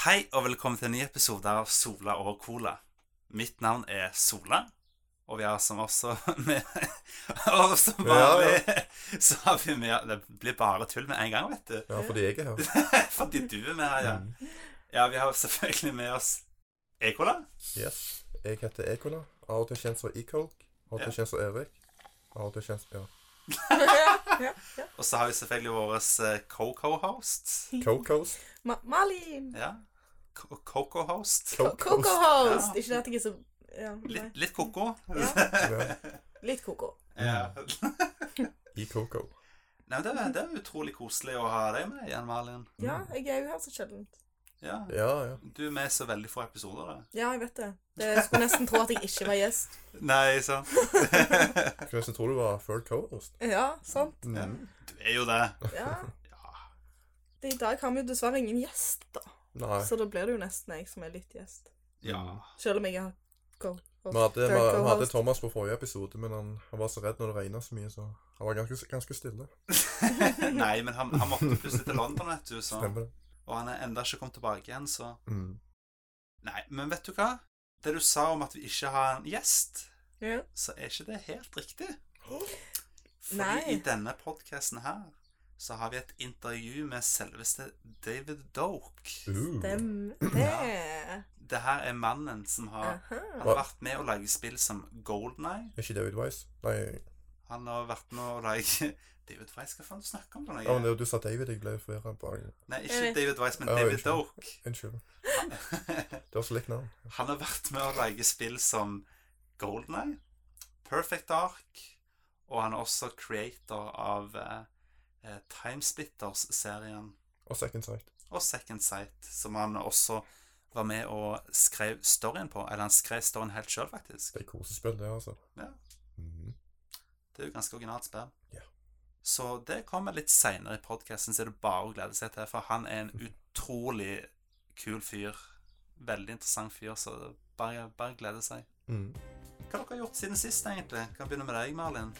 Hei og velkommen til en ny episode av Sola og Cola. Mitt navn er Sola, og vi har som også med Og som vanlig så har vi med Det blir bare tull med en gang, vet du. Ja, fordi jeg er her. Fordi du er med her, ja. Ja, vi har selvfølgelig med oss E-Cola. Yes. Jeg heter Ekola. Av og til kjent som Ecolk. Av og til kjent som Erik. Av og til kjent Ja. ja, ja. Og så har vi selvfølgelig vår co-co-host. Cocos. Ma Malin! Ja. Co- Coco-host. Coco Host! Ikke det at jeg er så ja. Litt, litt koko. Ja. Litt koko. Ja. I Coco. Nei, men det, er- det er utrolig koselig å ha deg med igjen, Malin. Ja, jeg er jo her så sjelden. Ja. Ja, ja. Du er med så veldig få episoder. Da. Ja, jeg vet det. det jeg skulle nesten tro at jeg ikke var gjest. Nei, sant? Skulle nesten tro du var third co-host. Ja, sant. Mm. Du er jo det. Ja. Ja. I dag har vi jo dessverre ingen gjest, da. Nei. Så da blir det jo nesten jeg som er litt gjest. ja. Selv om jeg har co Vi hadde, vi, hadde. Thomas på forrige episode, men han, han var så redd når det regna så mye, så han var ganske, ganske stille. Nei, men han, han måtte plutselig til London, vet du. Så. Stemmer? Og han er enda ikke kommet tilbake igjen, så Mm. Nei, men vet du hva? Det du sa om at vi ikke har en gjest, Ja. så er ikke det helt riktig. Fordi Nei. i denne podkasten her så har vi et intervju med selveste David Doke. Uh. det. Det Det her er mannen som har har vært med å lage spill som Golden Eye. Er ikke David Wise? Nei, Han har vært med å lage David Weiss, hva faen du snakker om? det? ja, men det- du sa David. Jeg ble forvirra. Nei, ikke. David Weiss, men David unnskyld. Doke. Unnskyld. Det var så likt navn. Han har vært med å lage spill som Golden Eye, Perfect Dark, og han er også creator av eh, eh, Timesplitters-serien Og Second Sight. og Second Sight, som han også var med og skrev storyen på. Eller han skrev storyen helt sjøl, faktisk. Det er kosespill, det, altså. Ja. Mhm. Det er jo ganske originalt spill. Ja. Så det kommer litt seinere i podkasten, så er det bare å glede seg til. For han er en utrolig kul fyr. Veldig interessant fyr, så bare, bare glede seg. Mm. Hva har dere gjort siden sist, egentlig? Kan begynne med deg, Malin.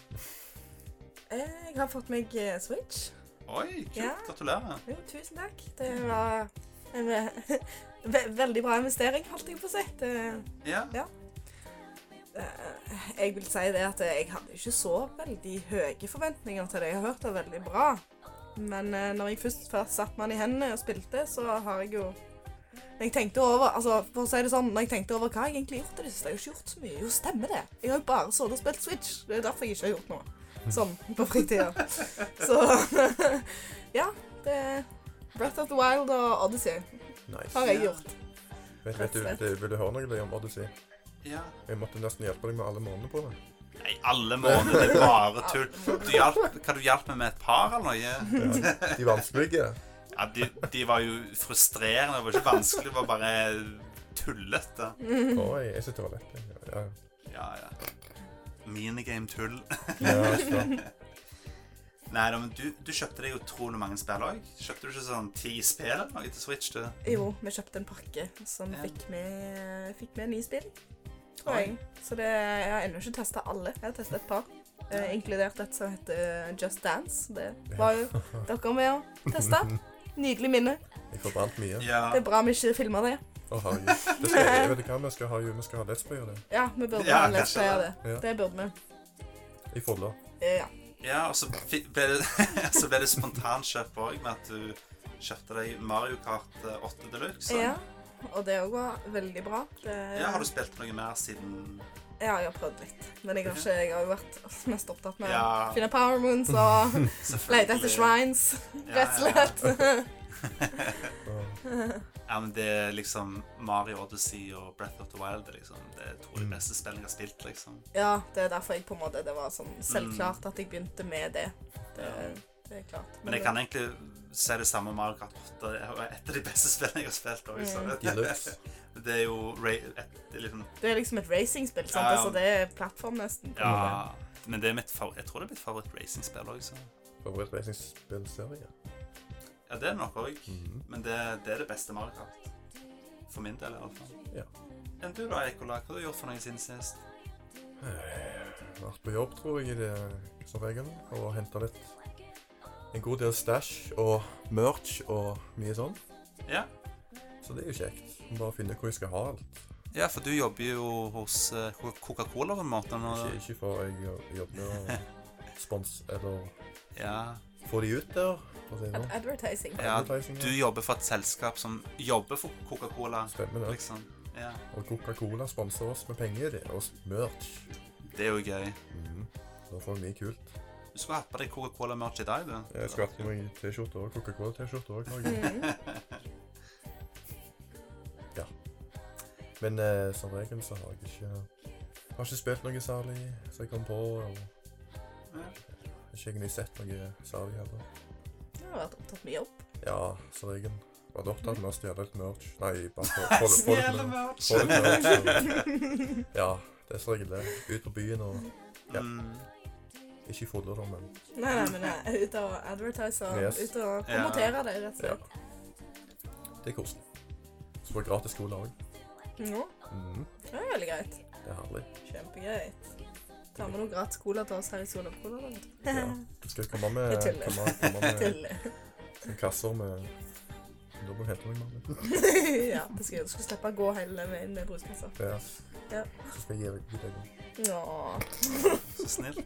Jeg har fått meg eh, Switch. Oi, kult. Ja. Gratulerer. Jo, tusen takk. Det var en ve ve veldig bra investering, holdt jeg på å si. Det, Ja. ja. jeg vil si det at jeg hadde ikke så veldig høye forventninger til det. Jeg har hørt det veldig bra. Men eh, når jeg først, først satte meg den i hendene og spilte, så har jeg jo når jeg tenkte over, altså for å si det sånn, når jeg tenkte over hva jeg egentlig har gjort i det siste, jeg har ikke gjort så mye. Jo, stemmer det. Jeg har jo bare sittet og spilt Switch. Det er derfor jeg ikke har gjort noe. Sånn på fritida. Så ja, det er Breath of the Wild og Odyssey Nice. har jeg Ja. gjort. Vet, vet du, det, vil du høre noe om Odyssey? ja. Jeg måtte nesten hjelpe deg med alle månedene på det. Nei, alle måneder. Det er bare tull. Du hjalp, kan du hjelpe meg med et par eller noe? Ja. De vanskelige. Ja, de, de var jo frustrerende. Det var ikke vanskelig, det var bare tullete. Oi, jeg syns det var lett. Ja, Ja, ja. Minigame-tull. ja. ja. Nei da, men du, du kjøpte deg utrolig mange spill òg. Kjøpte du ikke sånn ti spill eller noe til Switch? du? Jo, vi kjøpte en pakke som Ja. fikk med, fikk med ni spill, tror Oi. jeg. Så det, jeg har ennå ikke testa alle. Jeg har testa et par. Eh, inkludert et som heter eh, Just Dance. Det var jo dere med å teste. Nydelig minne. Jeg forbrant mye. Ja. Det er bra vi ikke filma det. Herregud. Det skal, jeg vet ikke hva vi skal ha. Jo, vi skal ha Let's Play av det. Ja, vi burde Ja, ha Let's kanskje Play av det. det. Ja. Det burde vi. I Folda. Eh, Ja. ja, og så fi- ble det, så ble det spontankjøp òg, med at du kjøpte deg Mario Kart eh, 8 Deluxe. ja. Og det òg var veldig bra. Det, Ja, Har du spilt noe mer siden Ja, jeg har prøvd litt. Men jeg har, ikke, jeg har jo vært mest opptatt med Ja. å finne power moons og lete etter shrines, Ja, rett og slett. Ja, men det er liksom Mario Odyssey og Breath of the Wild det er liksom, det er to av de Mm. beste spillene jeg har spilt. liksom. Ja, det er derfor jeg på en måte Det var sånn selvklart at jeg begynte med det. Det, det er klart. Men jeg kan egentlig si det samme Mario Kart 8. Det er et av de beste spillene jeg har spilt. Også, Mm. Det er jo et, det er liksom, Det er liksom et racingspill, sant? Ja, ja. Altså, det er plattform nesten. Ja, men det er mitt favor jeg tror det er mitt favoritt-racingspill òg. Favoritt-racingspillserie. Ja, det er det nok òg. Mhm. Men det, det er det beste Mario Kart. For min del, i alle fall. Ja. Enn du da, Ekola? Hva har du gjort for noe siden sist? Vært på jobb, tror jeg, i det, som regel. Og henta litt En god del stæsj og merch og mye sånn. Ja. Så det er jo kjekt. Bare finne hvor jeg skal ha alt. Ja, for du jobber jo hos eh, Coca-Cola på en måte. Ikke, ikke for jeg jo- jobber med spons eller Ja, få de ut der. For å si det sånn. advertising. ja, Advertising, ja. du jobber for et selskap som jobber for Coca-Cola, Stemmer det. liksom. Ja, Og Coca-Cola sponser oss med penger. Det er merch. det er jo gøy. Mm. Da får vi mye kult. Du skulle hatt på deg Coca-Cola-merch i dag, du. Jeg skal ha meg T-skjorte og Coca-Cola-T-skjorte òg. Mm. Ja. Men eh, som regel så har jeg ikke Har ikke spilt noe særlig som jeg kom på. Og Ja. ikke egentlig sett noe særlig heller. Har vært opptatt med jobb. Ja, som regel. Var det opptatt med å stjele litt merch? Nei, bare få- litt- merch. merch. Få litt merch. Ja, det er som regel det. Ut på byen og Ja. Mm. Ikke fulle, da, men Nei, nei, men jeg er ute og advertiser. Yes. Ute og promoterer det, rett og ja. slett. Det er koselig. Så får jeg gratis skole òg. Ja, Mm. det er veldig greit. Det er herlig. Kjempegreit. Ta med noen gratis cola til oss her i Sola-Cola. Ja. Du skal komme med, komme, komme med en kasser med Da må du hente meg, med. ja, det skal jeg. Du skal slippe å gå hele veien med bruskassa. Ja. Ja. Så skal jeg gi deg en Ja. Så snill.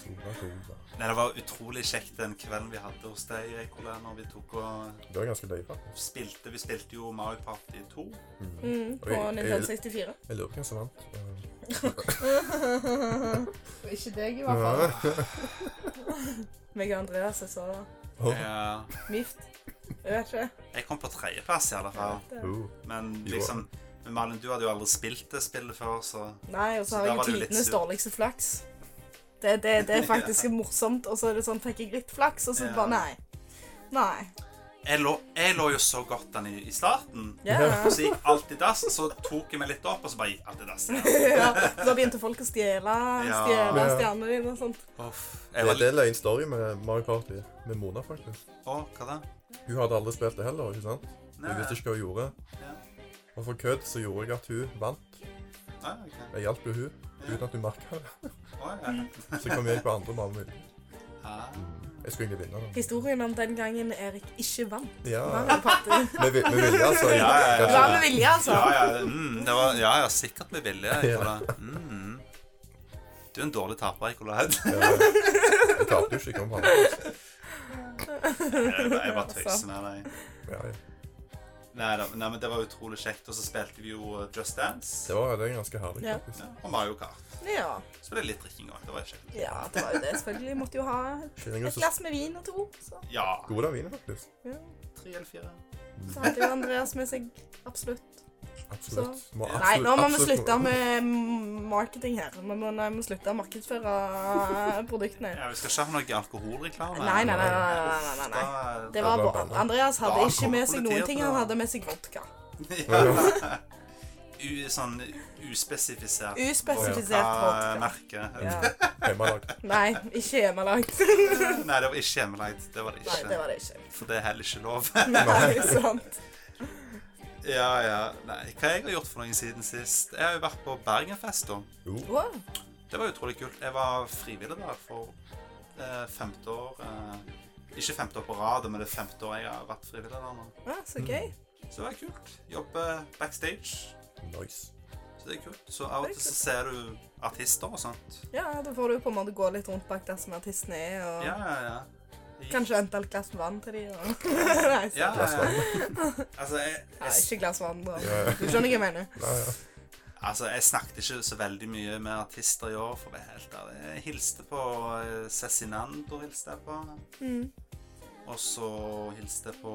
Sola Cola. Nei, det var utrolig kjekt den kvelden vi hadde hos deg, Ekola, når vi tok og Det var ganske løye, faktisk. spilte. Vi spilte jo Mario Party 2. Mhm. Mm, på Oi, Nintendo jeg- 64. Jeg lurer på hvem som vant. Eh, Ikke deg, i hvert fall. Meg og Andreas er så da. Ja. myft. Jeg vet ikke. Jeg kom på tredjeplass, i alle fall. Oh. Men liksom men Malin, du hadde jo aldri spilt det spillet før, så Nei, og så Så har jeg jo tidenes dårligste flaks. Det, det, det er faktisk morsomt, og så er det sånn, fikk jeg litt flaks, og så Ja. bare nei. Nei. Jeg lå, jeg lå jo så godt an i, i starten. Yeah. Så gikk alt i dass, så tok jeg meg litt opp, og så bare gikk alt i dass. Ja. ja. Da begynte folk å stjele, Ja. stjele stjernene dine og sånt. Uff. Det, Jeg var det er en story med Mario Party. Med Mona, faktisk. Å, hva da? Hun hadde aldri spilt det heller, ikke sant? Nei, Hun visste ikke hva hun gjorde. Ja. Og for kødd så gjorde jeg at hun vant. Ah, okay. Jeg hjalp jo hun, Ja. uten at hun merka det. Oh, ja. Så kom jeg på andre mamma. Ah. Jeg skulle egentlig vinne da. Historien om den gangen Erik ikke vant. Ja, Party. med, vi- med vilje, altså. Ja, ja, ja. Det var med vilje, altså. Ja, ja, mm, det var, ja, ja, sikkert med vilje. Ekola. Mm. Du er en dårlig taper, Ekola. Ja, jeg tapte jo ikke. Jeg kom. Jeg bare- jeg bare tøyser med deg. Ja, ja. Nei, da, nei, men det var utrolig kjekt. Og så spilte vi jo Just Dance. Det var det ganske herlig, Ja. faktisk. Ja, og Mario Kart. Ja. Så ble det litt drikking òg. Det var kjekt. ja, det var jo det. Selvfølgelig måtte jo ha et glass med vin og to. Så, Ja. god av vinen, faktisk. ja. Tre eller fire. så hadde jo Andreas med seg absolutt. Absolutt. Må absolutt Nei, nå må vi slutte med marketing her. Vi må, nei, vi må slutte å markedsføre produktene. Ja, Vi skal ikke ha noe alkoholreklame. Nei, nei, nei. nei, nei, nei, nei, nei. Det var bla. Andreas hadde ikke med seg noen ting. Han hadde med seg vodka. Ja. U, sånn uspesifisert Uspesifisert merke. Ja. Hjemmelagd. Nei, ikke hjemmelagd. Nei, det var ikke hjemmelagd. Det var det Nei, ikke. det var det ikke. For det er heller ikke lov. Nei, sant. Ja, ja. Nei, hva jeg har gjort for noe siden sist? Jeg har jo vært på Bergenfest, da. Wow. Det var utrolig kult. Jeg var frivillig der for eh, femte år. Eh, ikke femte år på rad, men det er femte år jeg har vært frivillig der nå. Ja, så gøy. Så det var kult. Jobbe backstage. nice. Så det er kult. Så av og til så ser du artister og sånt. Ja, da får du på en måte gå litt rundt bak der som artistene er, og Ja, ja, ja. Kanskje hente et glass med vann til dem. Og... Nei, så. Ja, ja, ja. Altså, jeg, jeg, ikke glass vann. Da. Ja, ja. Du skjønner hva jeg mener? Nei, ja. altså, jeg snakket ikke så veldig mye med artister i år, for å være helt ærlig. Jeg hilste på eh, Cezinando, hilste jeg på. Mm. Og så hilste jeg på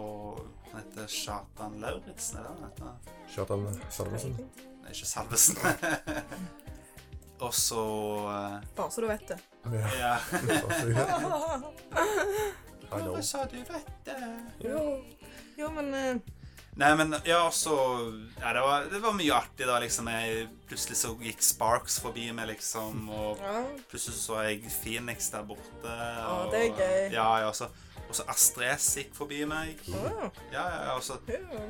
Han heter Kjartan Lauritzen, er det han heter? Kjartan Salvesen. Nei, ikke Salvesen. og så eh, Bare så du vet det. Ja. Bare så- du, vet det? Jo, jo men eh, Nei, men ja, så Ja, det var, det var mye artig, da, liksom. Jeg, plutselig så gikk Sparks forbi meg, liksom, og ja. plutselig så jeg Phoenix der borte. Å, ja, det er gøy. Ja, ja, og så, og så Astrid S gikk forbi meg. Ja, ja, ja, og så,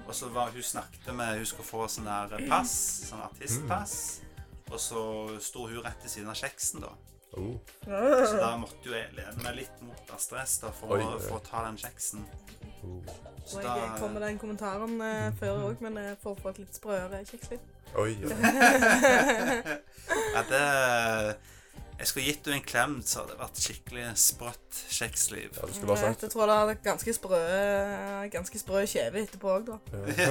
og så var hun snakket med Hun skulle få sånn der pass, sånn artistpass. Og så sto hun rett ved siden av kjeksen, da. Oh, Så da måtte jo jeg lene meg litt mot Astrid stress da, for, Oi, å- for å ta den kjeksen. Oh. Så da jeg kom med den kommentaren eh, før òg, men jeg får få et litt sprøere kjeksliv. Oi, oi. Ja, det Jeg skulle gitt henne en klem, så hadde det vært skikkelig sprøtt kjeksliv. Ja, bare sagt Jeg tror det er ganske sprø ganske sprø kjeve etterpå òg, da. ja.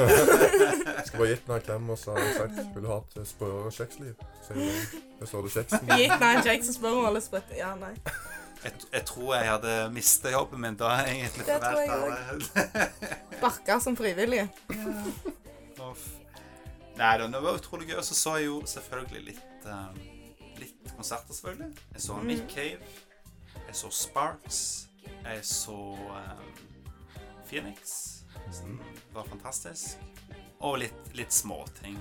Jeg skulle bare gitt henne en klem og så hadde sagt Vil du ha et sprøere kjeksliv? Så jeg, der du kjeksen. Gitt henne en kjeks, og spør hun alle sprøtt. Ja, nei. Jeg, jeg tror jeg hadde mista jobben min da, egentlig. Det tror jeg òg. Barka som frivillig. Ja. Nei da, det var utrolig gøy. Og så så jeg jo selvfølgelig litt um, konserter, selvfølgelig. Jeg så Mm. Nick Cave. Jeg så Sparks. Jeg så um, Phoenix, som var fantastisk. Og litt, litt småting.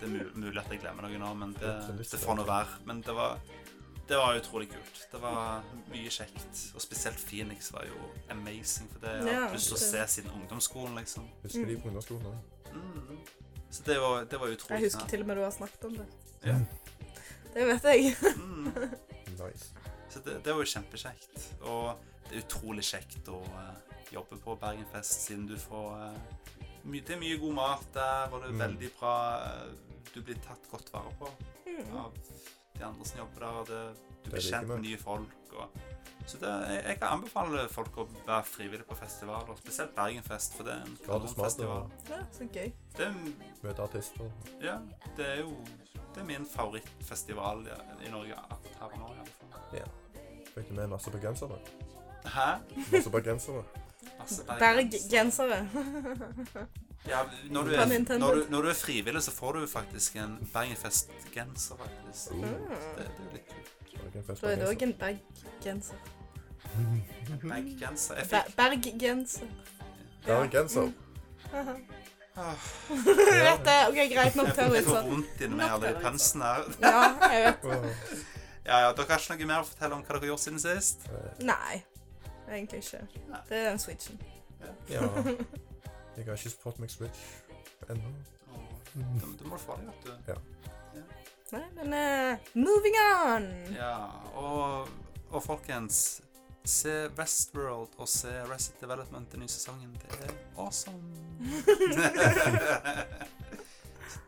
Det er mulig at jeg glemmer noe nå, men det, det får nå være. Men det var, det var utrolig kult. Det var mye kjekt. Og spesielt Phoenix var jo amazing, for det har jeg lyst til å se siden ungdomsskolen, liksom. Husker de på ungdomsskolen òg? Mm. Så det var, det var utrolig Jeg husker til og med du har snakket om det. Ja. Det vet jeg. Mm. Nice. Så det, det var jo kjempekjekt. Og det er utrolig kjekt å uh, jobbe på Bergenfest, siden du får uh, my, Det er mye god mat der, og det er Mm. veldig bra eh, Du blir tatt godt vare på Mm. av de andre som jobber der. og Det, du Det blir kjent med nye folk. Og, så det, jeg, jeg kan anbefale folk å være frivillige på festivaler, spesielt Bergenfest, for det er en kanonfestival. Ja, så gøy. Møte artister. Ja, det er jo det er min favorittfestival ja, i Norge her og nå. i alle fall. Fikk du med masse bergensere? Hæ? Masse bergensere. Masse Berggensere. Ja, når du, er, når, du, når du er frivillig, så får du faktisk en Bergenfest-genser, faktisk. Mm. Det, det er litt kult. Da er det òg bergensere. en berggenser. Berggenser. Berggenser. Berggenser. Vet det. OK, greit nok. får- jeg får vondt inni meg alle de pønsene her. Ja, jeg vet. Ja, ja, Dere har ikke noe mer å fortelle om hva dere har gjort siden sist? Nei. Egentlig ikke. Det er den switchen. Ja. Jeg har ikke spurt meg Switch ennå. Da, må du få det, vet du. Nei, men uh, moving on. Ja, og, og folkens Se Westworld og se Reset Development den nye sesongen. Det er awesome.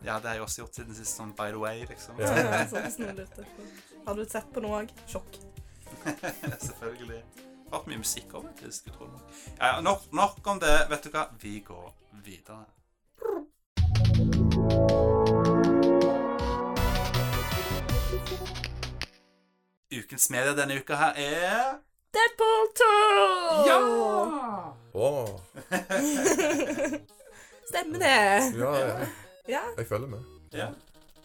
ja, det har jeg også gjort siden sist, sånn by the way, liksom. Ja. Ja, sånn. Har du sett på noe òg? Sjokk. Selvfølgelig. Vært mye musikk over, faktisk. utrolig nok. Ja, ja, nok, nok om det. Vet du hva? Vi går videre. Ukens media denne uka her er Deadpool 2! Åh, Stemmer det. ja, ja. Ja, Jeg følger med. ja.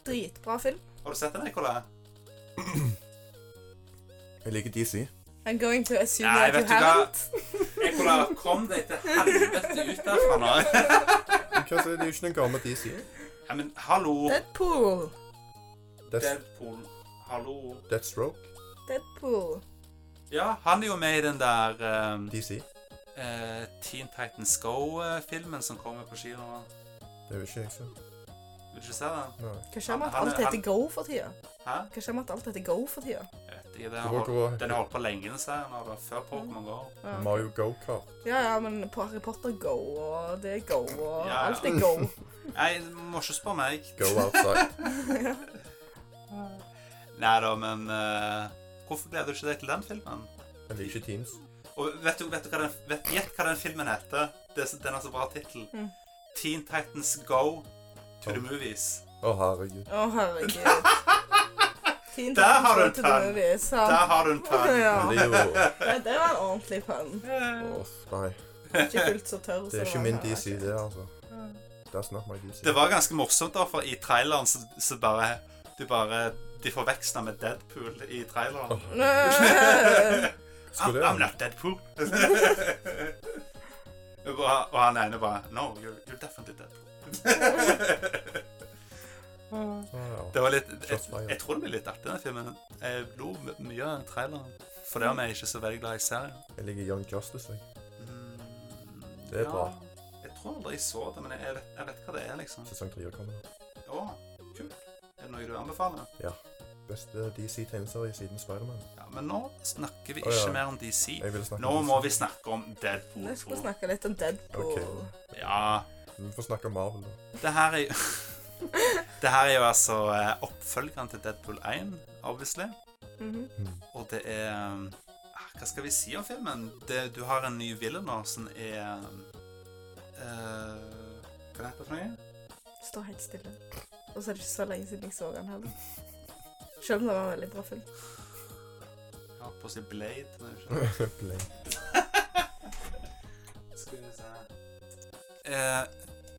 dritbra film. Har du sett den, Nicolai? Jeg liker DC. I'm going to assume Nei, that you haven't. Nicolai, kom deg til helvete ut derfra nå. Hva sier det er jo ikke noen gammel DC? Ja, men hallo. Deadpool. Deadpool. Hallo. Deathstroke? Deadpool. Ja, han er jo med i den der um, DC? Uh, Teen Titans Go-filmen som kommer på kino. Det vil ikke jeg se. Vil du ikke se den? Nei. Hva skjer med at alt heter Go for tida? Hæ? Hva skjer med at alt heter Go for tida? Jeg vet ikke. Det Det har holdt, den har holdt på lenge, den serien. da, Før Pokémon Go. Ja. Mario Go-kart. ja, ja, men på Harry Potter Go, og det er Go, og Ja, ja. alt er Go. Nei, du må ikke spørre meg. Go outside. Nei da, men eh, Hvorfor gleder du ikke deg til den filmen? Jeg liker ikke teens. Og vet du, vet du hva den, vet, Gjett hva den filmen heter. Det, den har så bra tittel. Mm. Teen Titans Go to the Oh. Movies. Å, herregud. Å, herregud. Teen Der har du en Go to the pun. Movies, ja. Der har du en pønn. Ja. Det var en ordentlig pønn. Åh, nei. Ikke fullt så tørr Det er ikke min DC, det, altså. That's not my DC. Det var ganske morsomt, da, for i traileren så, så bare Du bare De forveksla med Deadpool i traileren. I'm, Skulle I'm not Deadpool. og og han ene bare No, you're, you're definitely Deadpool. Det var litt jeg, jeg tror det blir litt artig, den filmen. Jeg lo mye av traileren. For det om jeg ikke så veldig glad i serien. Jeg liker Young Justice, jeg. Mm, Det er bra. Jeg tror aldri jeg så det, men jeg vet, jeg vet hva det er, liksom. Sesong 3 kommer. Å, kult. Er det noe du anbefaler? beste DC-tegneserie siden Spiderman. Ja, men nå snakker vi Å, ikke ja. mer om DC. Jeg vil snakke Nå om må DC. vi snakke om Deadpool Vi skal 2. snakke litt om Deadpool. Ok. Ja, Vi får snakke om Marvel, da. det her er jo Det her er jo altså eh, oppfølgeren til Deadpool 1, obviously. Mhm. Mm. Og det er ah, Hva skal vi si om filmen? Det, du har en ny villain nå som er eh, Hva heter det for noe? Står helt stille. Og så er det ikke så lenge siden jeg så den heller. Selv om det var en veldig bra film. Jeg holdt på å si Blade. men det er ikke det. Blade. Skal vi se Eh,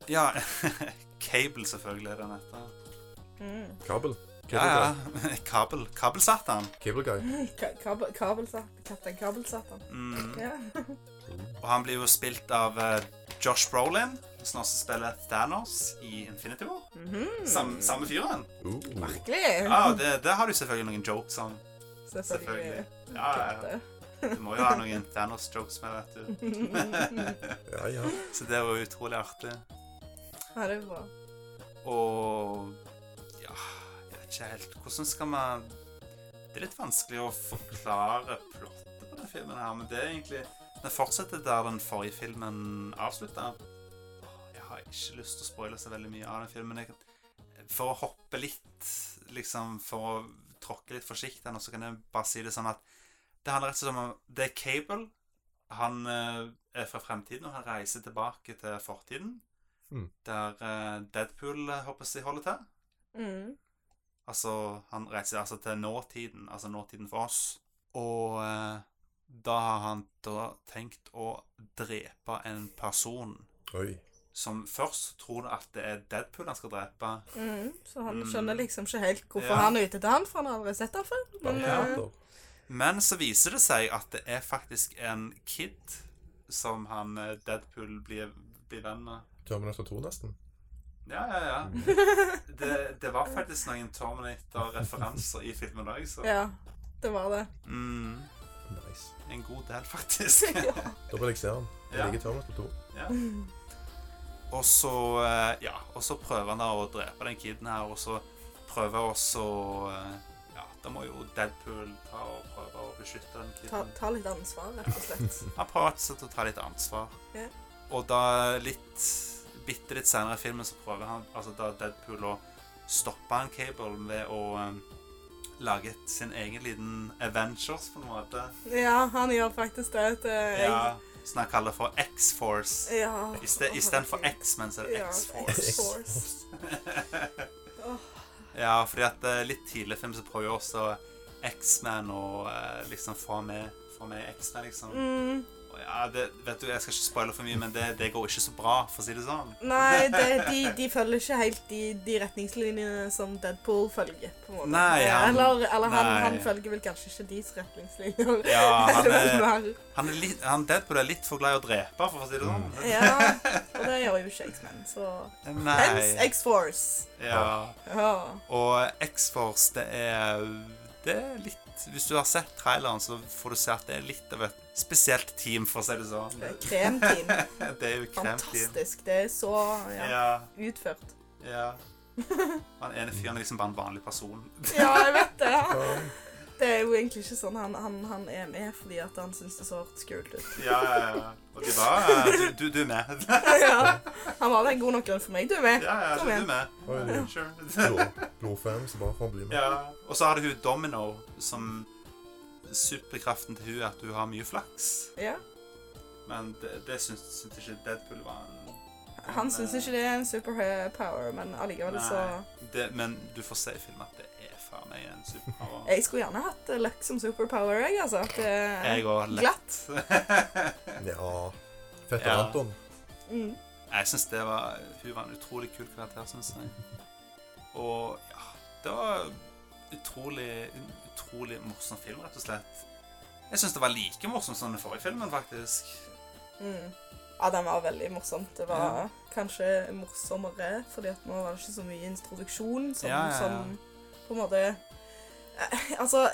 Ja Cable, selvfølgelig, er den heter. Mm. Kabel. Ja, ja. Kabel. Kabelsatan. Cable Guy. Ka- Kabel, kabelsat, Kaptein Kabelsatan. Mm. Ja. Og han blir jo spilt av eh, Josh Brolin, som også spiller Thanos i Infinity War. Mhm. Sam, samme fyren. Uh. Merkelig. Ja, det, det har du selvfølgelig noen jokes om. Selvfølgelig. selvfølgelig. Ja, ja, ja. Du må jo ha noen Thanos-jokes med, vet du. Ja, ja. Så det var utrolig artig. Ja, det er bra. Og ja, jeg vet ikke helt Hvordan skal man Det er litt vanskelig å forklare plottet på denne filmen her, men det er egentlig Den fortsetter der den forrige filmen avslutta. Ikke lyst til å spoile så veldig mye av den filmen. Jeg, for å hoppe litt, liksom For å tråkke litt forsiktig nå, så kan jeg bare si det sånn at det handler rett og slett om Det er Cable. Han eh, er fra fremtiden, og han reiser tilbake til fortiden. Mm. Der eh, Deadpool eh, håper jeg holder til. Mm. Altså, han reiser altså til nåtiden, altså nåtiden for oss. Og eh, da har han da tenkt å drepe en person Oi. Som først tror at det er Deadpool han skal drepe. Mm. Så han Mm. skjønner liksom ikke helt hvorfor Ja. han er ute etter han, for han har aldri sett han før. Men, Bare eh. Men så viser det seg at det er faktisk en kid som han eh, Deadpool blir, blir venn med. Terminator 2, nesten. Ja, ja, ja. Det, det var faktisk noen Terminator-referanser i filmen òg, så ja, det var det. mm, Nice. En god del, faktisk. ja. Da vil jeg se den. Jeg liker Terminator 2. Ja. Og så eh, Ja, og så prøver han da å drepe den kiden her, og så prøver også eh, Ja, da må jo Deadpool ta og prøve å beskytte den kiden. ta litt ansvar, rett og slett. Han prøver rett og slett å ta litt ansvar. Ja. Og da litt Bitte litt senere i filmen så prøver han Altså da Deadpool å stoppe han Cable ved å eh, lage sin egen liten Avengers, på en måte. Ja, han gjør faktisk det. Til, Ja, som han kaller for X-Force. ja. Istedenfor Å. X-Men, så er det Ja, X-Force. Ja, fordi at eh, litt tidligere film så prøver jo også X-Man å eh, liksom få med, få med X-Man, liksom. Mm. Ja, det, vet du, Jeg skal ikke spoile for mye, men det, det går ikke så bra, for å si det sånn. Nei, det, de, de følger ikke helt de, de retningslinjene som Deadpool følger. på en måte. Nei, han- eller eller han, han følger vel kanskje ikke deres retningslinjer. Ja, han er, han er litt, han Deadpool er litt for glad i å drepe, for å si det sånn. Ja, og det gjør jo ikke X-Men, så Hence Nei. X-Force. Ja. Ja. Og X-Force, det er Det er litt Hvis du har sett traileren, så får du se at det er litt av et spesielt team, for å si det sånn. Kremteam. Det er jo kremteam. Fantastisk. Det er så ja, Ja. utført. Ja. Han ene fyren er liksom bare en vanlig person. Ja, jeg vet det. Ja. Det er jo egentlig ikke sånn han, han, han er med fordi at han syns det så skummelt ut. Ja, ja, ja. Og de bare eh, Du, du, du er med. ja. Han var en god nok grunn for meg. Du er med. Ja, ja, Kom du igjen. er med. Det Sure. blod, blodfan som bare får bli med. Ja. Og så har du hun Domino, som Superkraften til hun er at hun har mye flaks. Ja. Men det, det syns, syns ikke Deadpool var en Han syns ikke det er en superpower, men allikevel så det, Men du får se i filmen at det er meg en superpower. Jeg skulle gjerne hatt løkk som superpower, jeg, altså. At det er Jeg òg glatt. Ja. Fetter Ja. Anton. Mm. Jeg syns det var Hun var en utrolig kul karakter, syns jeg. Og ja, det var utrolig en utrolig morsom film, rett og slett. Jeg syns det var like morsomt som den forrige filmen, faktisk. Mm. Ja, den var veldig morsom. Det var Ja. kanskje morsommere, fordi at nå var det ikke så mye introduksjon som, Ja, ja, ja. som på en måte eh, Altså,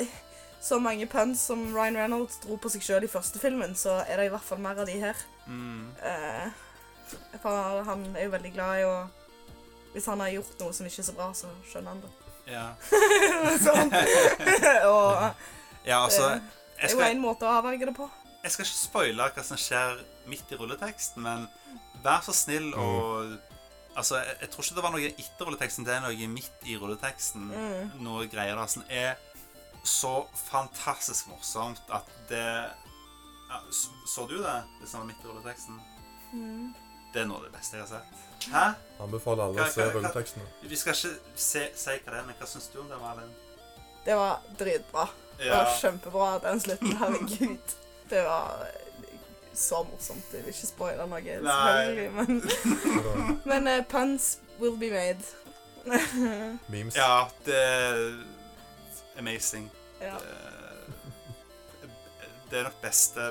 så mange puns som Ryan Reynolds dro på seg sjøl i første filmen, så er det i hvert fall mer av de her. Mm. Eh, for han er jo veldig glad i å Hvis han har gjort noe som ikke er så bra, så skjønner han det. Ja, sånn. og ja altså det er jo én en måte å avverge det på. jeg skal ikke spoile hva som skjer midt i rulleteksten, men vær så snill og Altså, jeg, jeg tror ikke det var noe etter rulleteksten. Det er noe midt i rulleteksten. Mm. Noe greier der som er så fantastisk morsomt at det ja, så, så du det? Det som var midt i rulleteksten? Mm. Det er noe av det beste jeg har sett. Hæ? Anbefaler alle å se rulletekstene. Vi skal ikke se, si hva det er, men hva syns du om det, Malin? Det var dritbra. Ja. Det var kjempebra, den slutten. Herregud. Det var så morsomt. Jeg vil ikke spoile noe, selvfølgelig, men, men uh, puns will be made. Memes. Ja, det er amazing. ja. Det, det er nok beste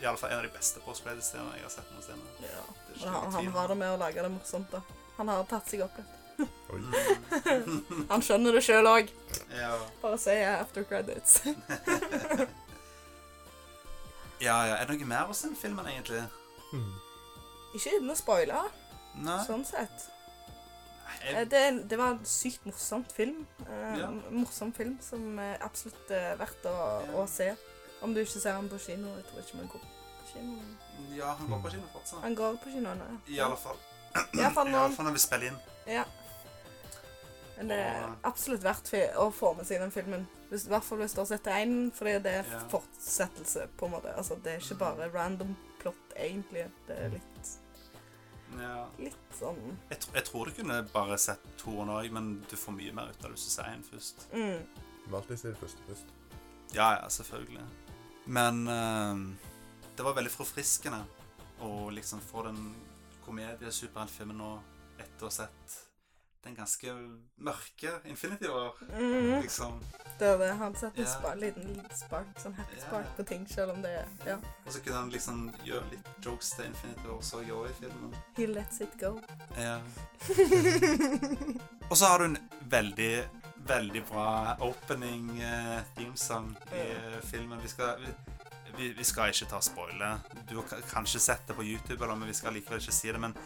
I alle fall en av de beste postplay-scenene jeg har sett noen noensinne. ja. Han, han har det med å lage det morsomt, da. Han har tatt seg opp litt. Han skjønner det sjøl òg. Ja. Bare si after credits. ja, ja. Er det noe mer hos den filmen, egentlig? Mm. ikke uten å spoile, Nei. sånn sett. Jeg, Det, det var en sykt morsomt film. Eh, Ja. Morsom film som er absolutt eh, verdt å, Ja. å se. Om du ikke ser den på kino. Jeg tror ikke man går på kino. ja, han går på kino fortsatt. Han går på kino nå. I alle fall. I nå. alle fall når vi spiller inn. Ja. Men det er absolutt verdt å få med seg den filmen. Hvis, I hvert fall hvis du har sett én, fordi det er Ja. fortsettelse, på en måte. Altså, det er ikke bare random plot, egentlig. Det er litt, Ja. litt sånn Jeg, tr jeg tror du kunne bare sett toeren òg, men du får mye mer ut av det hvis du ser én først. mm. Må alltid se det første først. Ja, ja, selvfølgelig. Men uh, det var veldig forfriskende å liksom få den komedie-superheltfilmen nå etter å ha sett den ganske mørke Infinity War, Mm. liksom. Det var det. Han setter en spa, liten, liten spark, sånn happy yeah. spark på ting, selv om det Ja. Og så kunne han liksom gjøre litt jokes til Infinity War, også i filmen. He lets it go. Ja. Og så har du en veldig, veldig bra opening uh, themesong i uh, filmen. Vi skal, vi, vi, vi skal ikke ta spoiler. Du har kanskje sett det på YouTube, eller, men vi skal likevel ikke si det. Men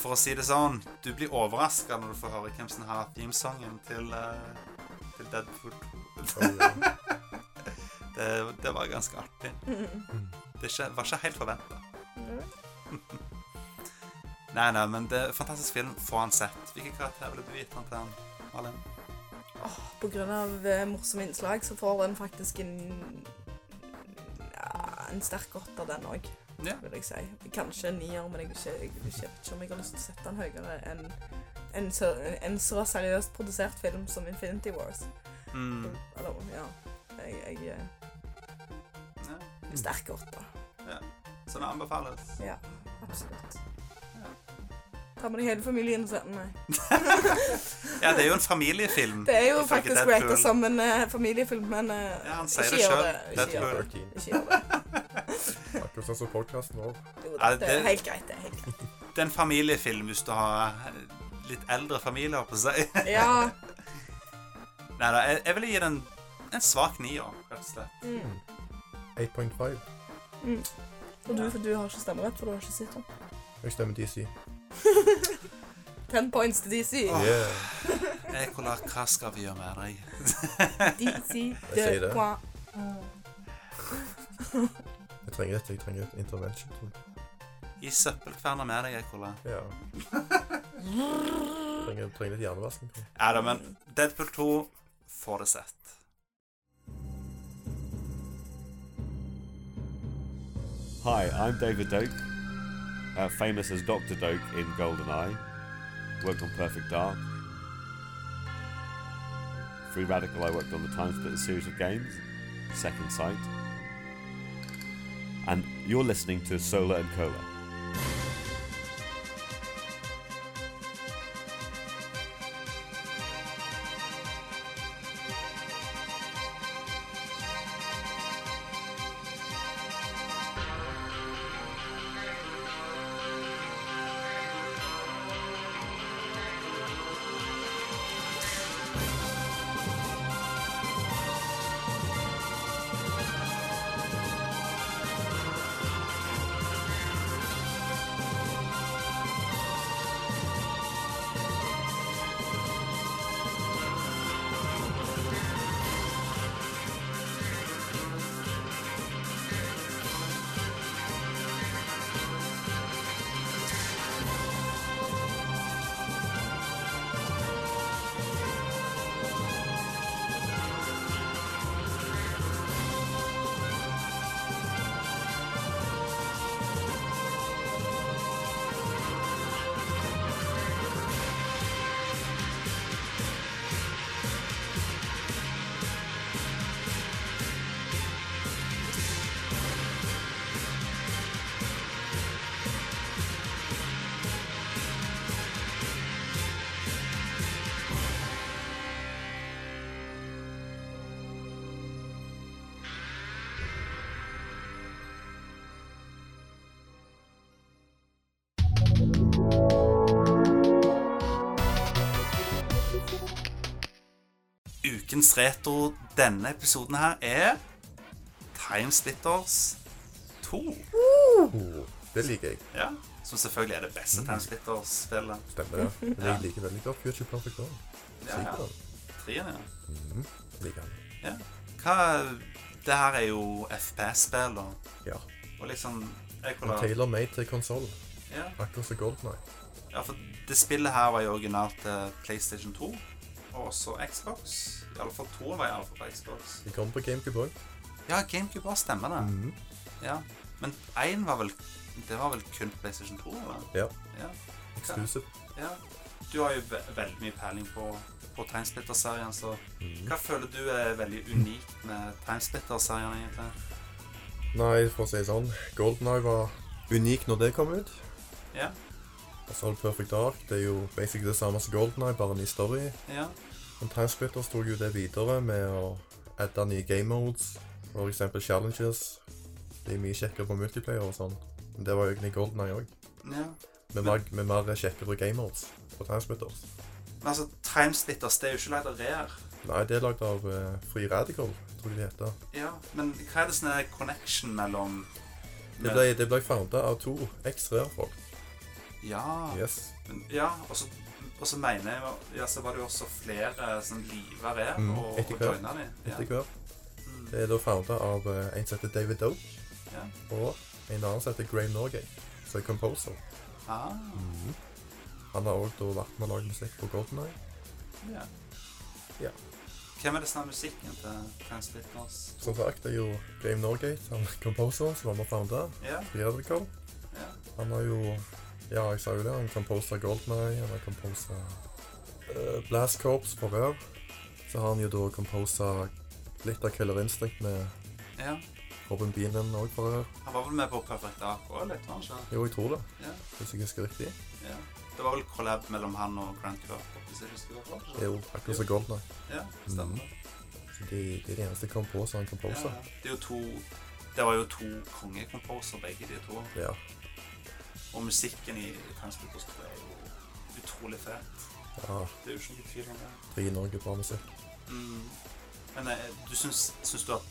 for å si det sånn, du blir overraska når du får høre hvem som har teamsangen til, uh, til Deadpool 2. Det, det var ganske artig. Mm. Det ikke, var ikke helt forventa. Mm. Nei, nei, men det er fantastisk film. Få han sett. Hvilken karakter ville du gitt han til han, Malin? Oh, på grunn av eh, morsomme innslag så får den faktisk en ja, en sterk åtter, den òg, Ja. vil jeg si. Kanskje en nier, men jeg, vil ikke, vet ikke om jeg har lyst til å sette den høyere enn en så, en så seriøst produsert film som Infinity Wars. Mm. Eller, ja. Jeg, jeg eh, ja. Sterk åtter. Så det anbefales. Ja, absolutt. Ja. Ta med deg hele familien og se. Nei. Ja, det er jo en familiefilm. Det er jo faktisk rated som en uh, familiefilm, men uh, Ja, han sier ikke det gjør det. Ikke gjør det. Deadpool. 13. Ikke gjør det. Akkurat sånn som podkasten vår. Jo, Ja, det, det er helt greit. Det er helt greit. Det er en familiefilm hvis du har litt eldre familie, holdt på å si. Ja. Nei da, jeg, jeg ville gi den en svak nier, rett og slett. Mm. 8.5. Mm. Og du, for du har ikke stemmerett, for du har ikke sett den. Jeg stemmer DC. Ten points til DC. Oh. Yeah. Ekola, hva skal vi gjøre med deg? DC de quoi. Jeg trenger et, jeg trenger et intervention. tror jeg. I søppelkverna med deg, Ekola. Ja. Trenger, trenger litt hjernevasking. tror jeg. Ja da, men Deadpool 2 får det sett. Hi, I'm David Doak, uh, famous as Dr. Doak in GoldenEye, worked on Perfect Dark. Free Radical, I worked on the Time Splitter series of games, Second Sight. And you're listening to Solar and Cola. Ukens retro denne episoden her er Timesplitters 2. Uh, det liker jeg. Ja, som selvfølgelig er det beste Timesplitters-spillet. Stemmer det. Men jeg liker veldig godt Future Perfect Dawn. Ja, ja. Trien, ja. Mhm, liker den. ja. Hva Det her er jo FPS-spill, og, Ja. og liksom jeg Og kunne, Tailor-made til konsoll. ja, Akkurat som Goldeneye. ja, for det spillet her var jo originalt til PlayStation 2, og også Xbox. I alle fall 2 var i alle fall på Xbox. De kom på GameCube òg. Ja, GameCube òg stemmer det. Mhm. Ja. Men én var vel Det var vel kun PlayStation 2, eller? Ja. Ja. Exclusive. ja. Du har jo ve veldig mye peiling på, på Timesplitter-serien, så mm. hva føler du er veldig unikt med Timesplitter-serien, egentlig? Nei, for å si det sånn, Goldeneye var unik når det kom ut. Ja. Og så har du Perfect Dark. Det er jo basically det samme som Goldeneye, bare en ny story. Ja. Men Timesplitters tok jo det videre med å adde nye game modes. Eksempel challenges. Det er mye kjekkere på multiplayer og sånn. Men det var jo egentlig Goldeneye òg. ja. Med, mer- med mer kjekkere game modes på Timesplitters. Men altså, Timesplitters, det er jo ikke lagd av Rare. Nei, det er lagd av uh, Free Radical, tror jeg det heter. Ja, men hva er det sånn her connection mellom Det ble, det ble founda av to eks-Rare-folk. Ja. Yes. Men, ja, og så, og så mener jeg Ja, så var det jo også flere som liva ved Mm, og, og joina de. Ja. Etter hvert. Mm. Det er da founda av eh, en som heter David Doe, Ja. og en annen som heter Graham Norgate, som er composer. Ah, Han har òg vært med å lage musikk på Goldeneye. ja. Ja. Hvem er det som har musikken til Timesplitters? Som sagt, det er jo Graham Norgate, han er composer, som var med og founda. Ja, Free ja. Han har jo Ja, jeg sa jo det. Han composer Goldeneye, han har composer uh, Blast Corps for Rør. Så har han jo da composa litt av Killer Instinct med ja. Robin Beanen òg for Rør. Han var vel med på Perfect Ark òg, litt, var han ikke? Jo, jeg tror det. Ja. Hvis jeg husker riktig. ja. Det var vel collab mellom han og Grant Kirkhope, hvis jeg husker det Det er jo akkurat som Goldeneye. Ja, stemmer. Så de, de er de eneste composer han Ja, composer. ja. Det er jo to Det var jo to kongekomposer, begge de to. Ja. Og musikken i 2 er jo utrolig fet. ja. Det er jo ikke noe tvil om det. Tre Norge bra musikk. Mm. Men eh, du syns, syns du at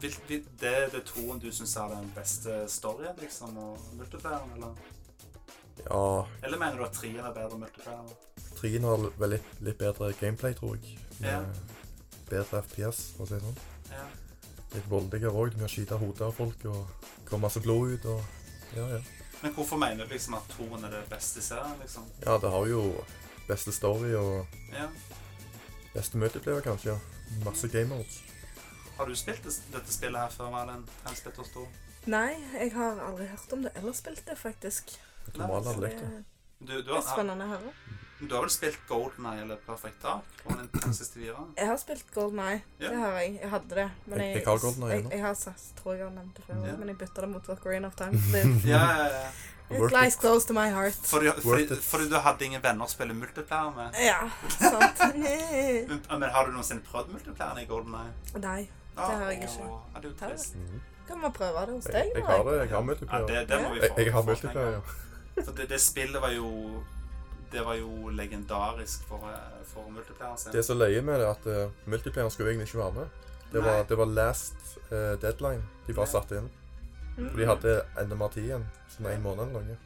vil, vil, Det er det toen du syns er den beste storyen, liksom, og multiplayeren, eller? Ja, Eller mener du at trien er bedre multiplayer? Trien har vel litt, litt bedre gameplay, tror jeg. Ja. bedre FPS, for å si det sånn. Ja. Litt voldeligere òg. Du kan skyte hodet av folk og komme masse blod ut. og... Ja, ja. Men hvorfor mener du liksom at toen er det beste i serien, liksom? Ja, det har jo beste story og Ja. beste multiplayer, kanskje. ja. Masse game modes. Har du spilt dette spillet her før, Malin? Henspilt hos to? Nei, jeg har aldri hørt om det eller spilt det, faktisk. Jeg tror Så hadde det likt det. Du, du, er spennende å høre. Du har vel spilt GoldenEye eller Perfect Dark på Nintendo 64? Jeg har spilt Golden Eye. Ja. Det har jeg. Jeg hadde det. Men Jeg- jeg, jeg har Golden Eye jeg, jeg har SAS, tror jeg har nevnt det før, Ja. men jeg bytta det mot Ocarina of Time. Det, Ja, ja, ja. it lies it. close to my heart. Fordi, fordi, fordi du hadde ingen venner å spille multiplayer med? Ja, sant. Men, men har du noensinne prøvd multiplayer i GoldenEye? Nei. Ja, Det har jeg ikke. Ja, det er jo. Mhm. Kan vi prøve det hos deg? jeg har det. Jeg har Ja, multiplayer. det, det må vi Jeg, få. jeg har multiplayer, ja. For det, det spillet var jo Det var jo legendarisk for, eh, for multiplayeren sin. Det som er løye med det, er at uh, multiplayeren skulle egentlig ikke være med. Det var, det var last uh, deadline de bare Ja. satte inn. Mm. De hadde enda mer tid igjen, sånn en måned eller noe.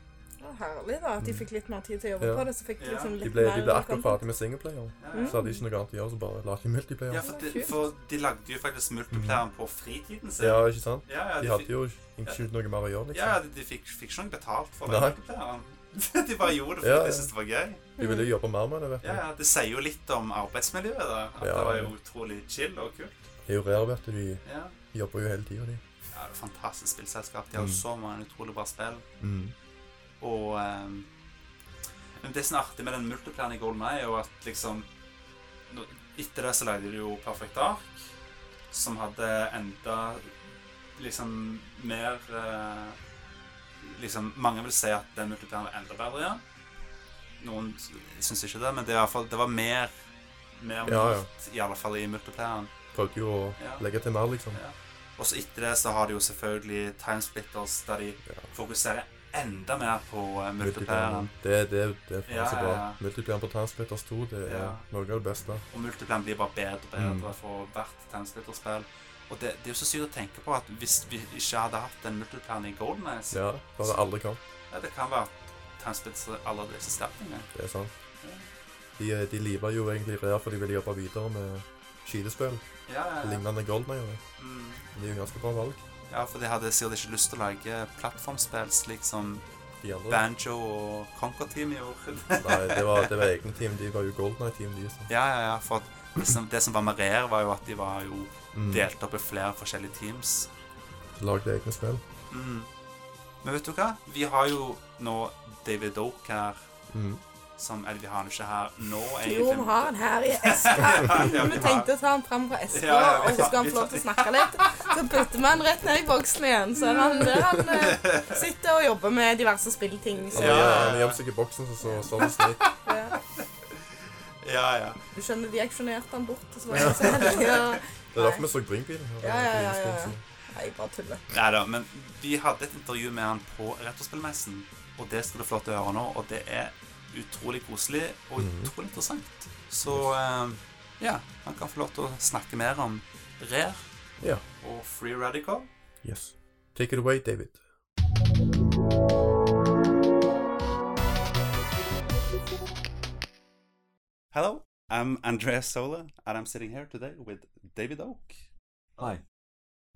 Ja, herlig, da. At de fikk litt mer tid til å jobbe Ja. på det. Så fikk de liksom litt De ble, mer de ble akkurat ferdig med singleplayer. Ja, ja. Så hadde de ikke noe annet å gjøre, så bare la de multiplayer. ja, Ja, for, de, for de lagde jo faktisk multiplayeren på fritiden sin. Ja, ikke sant? ja, ja, De de hadde jo ikke noe mer å gjøre, ja, liksom. de, de fikk, fikk ikke noe betalt for den multiplayeren. de bare gjorde det fordi de syntes det var gøy. De ville jo jobbe mer med det, vet du. Ja, ja, Det sier jo litt om arbeidsmiljøet. da At det var jo utrolig chill og kult. Det er jo rare, vet du. De Ja, jobber jo hele tida, de. ja det er Fantastisk spillselskap. De har jo Mm. så mange utrolig bra spill. Mm. Og um, Men det som er artig med den multiplanen i Golden Eye, er jo at liksom Etter det så lagde de jo Perfect Ark, som hadde enda liksom mer eh, Liksom Mange vil si at den multiplayeren var enda bedre igjen. Noen syns ikke det, men det, fall, det var mer Mer Ja, ja. i alle fall i multiplayeren. Prøvde jo å Ja. legge til mer, liksom. Ja. Og så etter det så har de jo selvfølgelig Timesplitters, der de Ja. fokuserer enda mer på uh, multiplayeren. Det, det, det er faktisk Ja, bra. ja, ja. Multiplayeren på Tandsplitters 2 det er noe av det beste. Og multiplayeren blir bare bedre og bedre Mm. for hvert Tandsplitter-spill. Og det, det er jo så sykt å tenke på at hvis vi ikke hadde hatt den multiplayeren i Golden Eyes Ja, det hadde aldri kommet. ja, Det kan være at Tandsplitter allerede eksisterte engang. Det er sant. De, eh, de liva jo egentlig Rare for de ville jobbe videre med skytespill. Ja, ja, ja. Lignende Golden Eye. Mm. Det er jo ganske bra valg. Ja, for de hadde sikkert ikke lyst til å lage plattformspill slik som De. Banjo og Conquer Team gjorde. Nei, det var, det var egne team. De var jo Golden Eye-team, de. Så. ja, ja, ja. For at det som, var med Rare, var jo at de var jo Mm. delt opp i flere forskjellige teams. Lagde egne spill. Mm. Men vet du hva? Vi har jo nå David Oak her, Mm. Som Eller vi har den ikke her nå, Jo, vi har den her i eska. vi Vi tenkte å ta den fram fra eska, Ja, ja, vi og så skal han få lov til å snakke litt. Så putter vi han rett ned i boksen igjen. Så er han der han eh, sitter og jobber med diverse spillting. Så, Han Ja, gjemte seg i boksen, så så sånn snik. ja. Ja, ja. Du skjønner, de auksjonerte han bort. Og så var det, så heldig. Og... Det er derfor vi så Bringbilen. Ja, ja, ja, ja, ja. Nei, bare tuller. Nei da, men vi hadde et intervju med han på Retrospillmessen, og det skal du få lov til å høre nå, og det er utrolig koselig og Mhm. utrolig interessant. Så eh, ja, han kan få lov til å snakke mer om Rare Ja. og Free Radical. Yes. Take it away, David. Hello, I'm Andreas Sola, and I'm sitting here today with David Oak. Hi.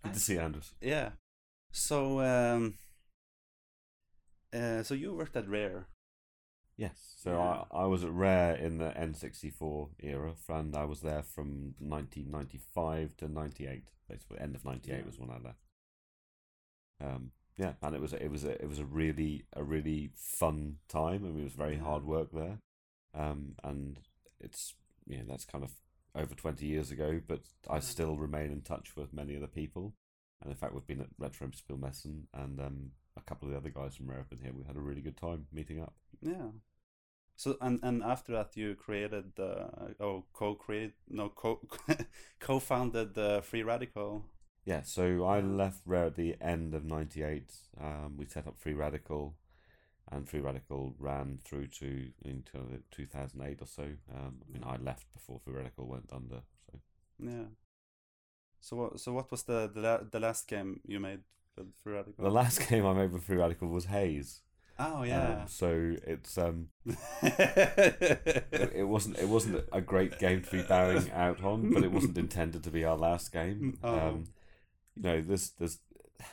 Good Hi. to see you, Anders. Yeah. So, um, uh, so you worked at Rare. Yes. So Yeah. I, I was at Rare in the N64 era, and I was there from 1995 to 98. Basically, end of 98 Yeah. was when I left. Um, yeah, and it was it was a, it was a really a really fun time. I mean, it was very hard work there, um, and it's yeah that's kind of over 20 years ago, but I still remain in touch with many of the people. And in fact, we've been at Retro Spielmessen, and um, a couple of the other guys from Rare have been here. We had a really good time meeting up. Yeah. So and and after that you created uh, oh co-create no co co-founded the Free Radical. Yeah, so I left Rare at the end of '98. Um, we set up Free Radical, and Free Radical ran through to until 2008 or so. Um, I mean, I left before Free Radical went under. So Yeah. So what so what was the the, la- the last game you made with Free Radical? the last game I made with Free Radical was Haze. Oh Um, yeah. so it's um, it, wasn't it wasn't a great game to be bowing out on, but it wasn't intended to be our last game. Oh. Um, you know, there's there's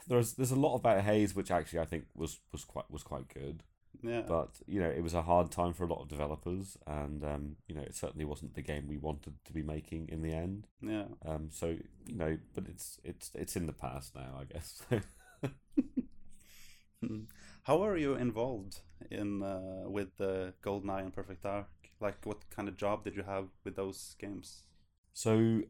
there's there's a lot about Haze which actually I think was was quite was quite good. yeah. but you know it was a hard time for a lot of developers and um, you know it certainly wasn't the game we wanted to be making in the end yeah. um, so you know but it's it's it's in the past now i guess Hmm. How are you involved in uh, with the GoldenEye and Perfect Dark? Like, what kind of job did you have with those games? so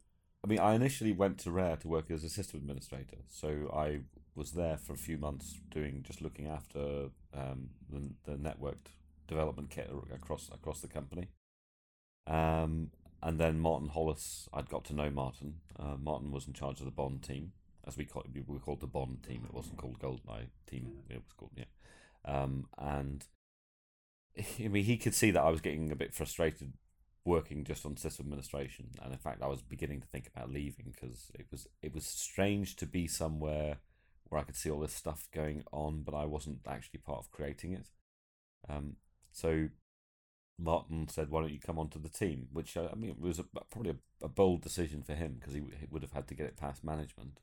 i mean i initially went to rare to work as a system administrator so i was there for a few months doing just looking after um, the, the networked development kit across across the company um, and then Martin Hollis, I'd got to know Martin. Uh, Martin was in charge of the Bond team, as we called we called the Bond team. It wasn't called Goldeneye team. It was called yeah. Um, and I mean, he could see that I was getting a bit frustrated working just on system administration, and in fact, I was beginning to think about leaving because it was it was strange to be somewhere where I could see all this stuff going on, but I wasn't actually part of creating it. Um, so Martin said, "Why don't you come onto the team?" Which uh, I mean, it was a, probably a, a bold decision for him because he, he would have had to get it past management,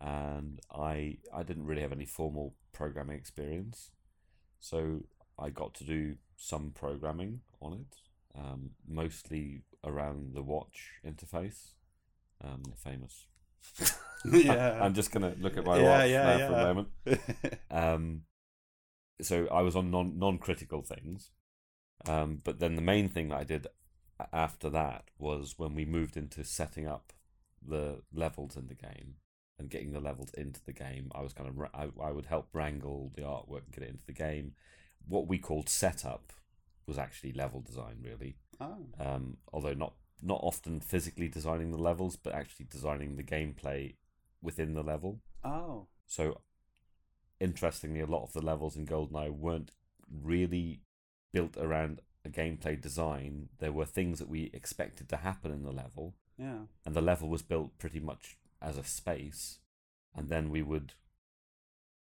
and I I didn't really have any formal programming experience, so I got to do some programming on it, um, mostly around the watch interface, um, the famous. yeah. I'm just gonna look at my Yeah, watch yeah, now for a moment. Um, so I was on non non critical things, um, but then the main thing that I did after that was when we moved into setting up the levels in the game and getting the levels into the game. I was kind of I, I would help wrangle the artwork and get it into the game. What we called setup was actually level design, really. oh. Um, although not not often physically designing the levels, but actually designing the gameplay within the level. oh. So interestingly, a lot of the levels in GoldenEye weren't really built around a gameplay design. There were things that we expected to happen in the level, Yeah. and the level was built pretty much as a space, and then we would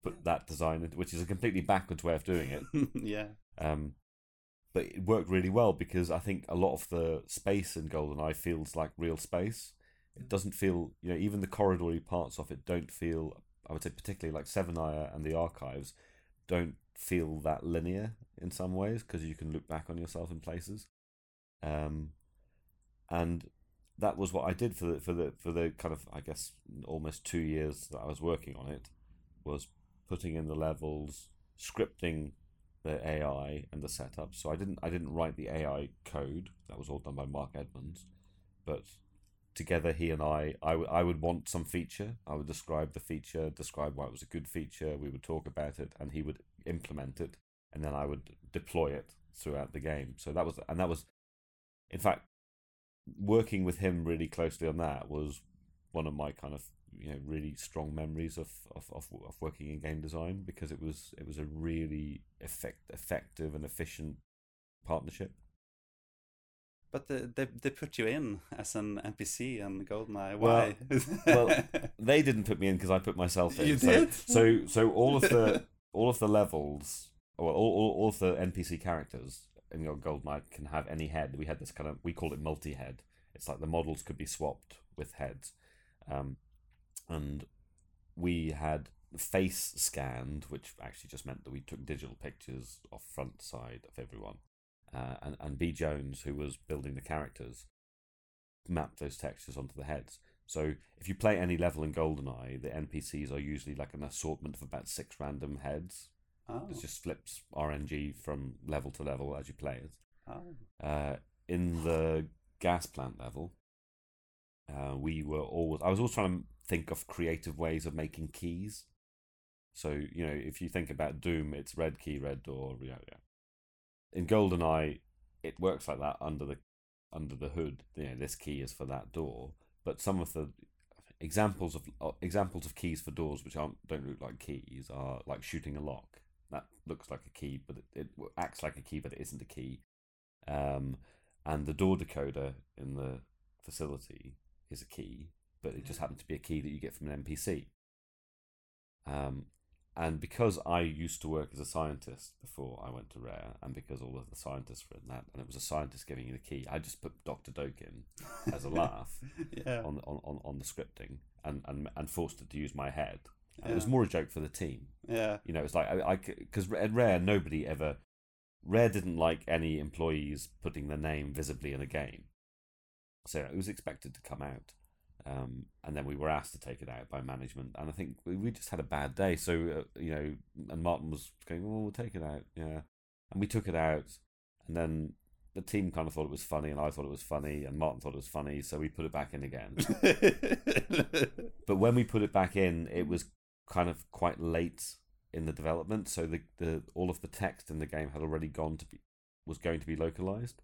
put that design, into, which is a completely backwards way of doing it. yeah. Um, but it worked really well because I think a lot of the space in GoldenEye feels like real space. It doesn't feel, you know, even the corridory parts of it don't feel. I would say particularly like Seven Eye and the archives don't feel that linear in some ways because you can look back on yourself in places. Um, and that was what I did for the for the for the kind of I guess almost two years that I was working on it was putting in the levels, scripting the AI and the setup. So I didn't I didn't write the AI code. That was all done by Mark Edmonds. But together he and I, I, w- I would want some feature. I would describe the feature, describe why it was a good feature. We would talk about it, and he would implement it, and then I would deploy it throughout the game. So that was and that was, in fact, working with him really closely on that was one of my kind of you know really strong memories of, of, of, of working in game design because it was it was a really effect, effective and efficient partnership. But the, they they put you in as an NPC in GoldenEye. Well- Why? well, They didn't put me in because I put myself in. You so, did? So so all of the all of the levels, or all, all, all of the NPC characters in your GoldenEye can have any head. We had this kind of we call it multi-head. It's like the models could be swapped with heads, um, and we had face scanned, which actually just meant that we took digital pictures of front side of everyone. Uh, and and B Jones, who was building the characters, mapped those textures onto the heads. So if you play any level in GoldenEye, the NPCs are usually like an assortment of about six random heads. Oh. It just flips RNG from level to level as you play it. oh. Uh, in the gas plant level, uh, we were always. I was always trying to think of creative ways of making keys. So you know, if you think about Doom, it's red key, red door. Yeah, yeah. In GoldenEye, it works like that under the under the hood. You know, this key is for that door. But some of the examples of uh, examples of keys for doors which aren't don't look like keys are like shooting a lock. That looks like a key, but it, it acts like a key, but it isn't a key. Um, and the door decoder in the facility is a key, but it just happened to be a key that you get from an NPC. Um, and because I used to work as a scientist before I went to Rare, and because all of the scientists were in that, and it was a scientist giving you the key, I just put Doctor Doke in as a laugh yeah. on, on, on, on the scripting, and, and and forced it to use my head. And It was more a joke for the team. Yeah. You know, it's like I because at Rare nobody ever Rare didn't like any employees putting their name visibly in a game, so it was expected to come out. Um, and then we were asked to take it out by management, and I think we, we just had a bad day. So uh, you know, and Martin was going, "Oh, we'll take it out," yeah, and we took it out, and then the team kind of thought it was funny, and I thought it was funny, and Martin thought it was funny, so we put it back in again. but when we put it back in, it was kind of quite late in the development, so the, the all of the text in the game had already gone to be was going to be localized.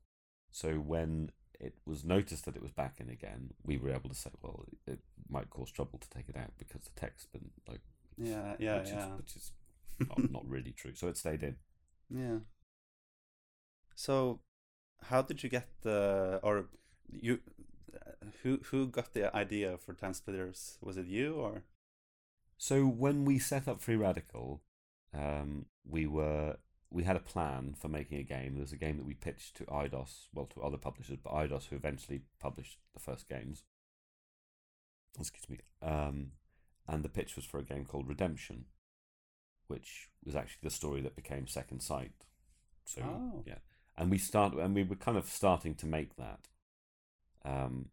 So when it was noticed that it was back in again, we were able to say, well, it, it might cause trouble to take it out because the text's been like, yeah. Yeah. which Yeah. is, which is not, not really true. So it stayed in. Yeah. So, how did you get the or you uh, who who got the idea for Time Splitters? Was it you or? So when we set up Free Radical, um, we were we had a plan for making a game. There was a game that we pitched to IDOS, well, to other publishers, but IDOS who eventually published the first games. Excuse me. Um, and the pitch was for a game called Redemption, which was actually the story that became Second Sight. So Oh. yeah, and we start and we were kind of starting to make that. Um,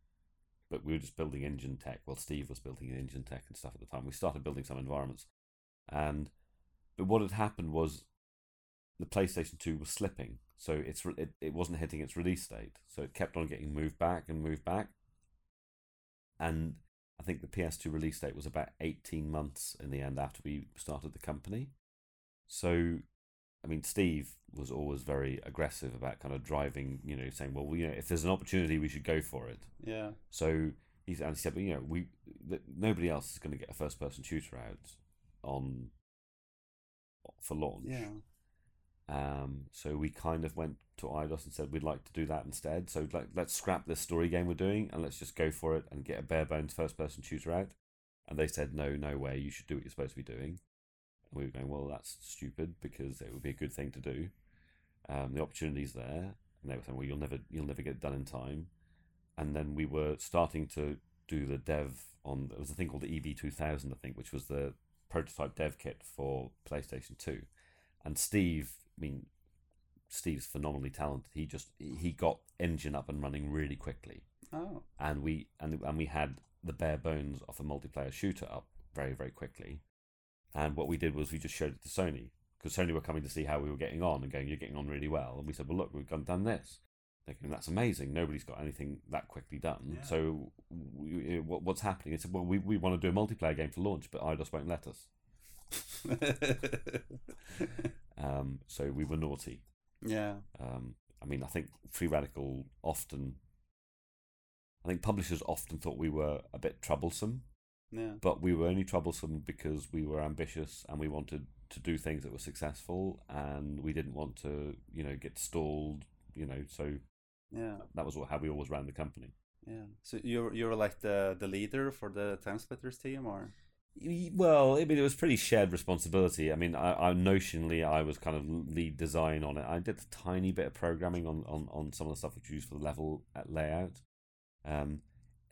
but we were just building engine tech. Well, Steve was building engine tech and stuff at the time. We started building some environments, and but what had happened was the PlayStation Two was slipping, so it's re- it, it wasn't hitting its release date, so it kept on getting moved back and moved back, and I think the PS2 release date was about eighteen months in the end after we started the company. So, I mean, Steve was always very aggressive about kind of driving, you know, saying, well, you know, if there's an opportunity, we should go for it. Yeah. So he's and he said, well, you know, we th- nobody else is going to get a first person shooter out on for launch. Yeah. Um, so we kind of went to Eidos and said we'd like to do that instead. So like, let's scrap this story game we're doing and let's just go for it and get a bare bones first person shooter out. And they said, no, no way, you should do what you're supposed to be doing. We were going, well, that's stupid because it would be a good thing to do. Um, the opportunity's there, and they were saying, well, you'll never, you'll never get it done in time. And then we were starting to do the dev on. There was a thing called the EV two thousand, I think, which was the prototype dev kit for PlayStation Two. And Steve, I mean, Steve's phenomenally talented. He just he got engine up and running really quickly Oh. and we and and we had the bare bones of a multiplayer shooter up very very quickly. And what we did was we just showed it to Sony because Sony were coming to see how we were getting on and going, "You're getting on really well." And we said, "Well, look, we've done this." They're "That's amazing. Nobody's got anything that quickly done." Yeah. So, we, what, what's happening? It's well, we we want to do a multiplayer game for launch, but Eidos won't let us. Um, so we were naughty. yeah. Um, I mean, I think Free Radical often, I think publishers often thought we were a bit troublesome, Yeah. but we were only troublesome because we were ambitious and we wanted to do things that were successful and we didn't want to, you know, get stalled, you know, so Yeah. that was what, how we always ran the company. Yeah. So you're you're like the the leader for the Time Splitters team, or Well, I mean, it was pretty shared responsibility. I mean, I, I notionally I was kind of lead design on it. I did a tiny bit of programming on, on, on some of the stuff which we used for the level at layout. Um,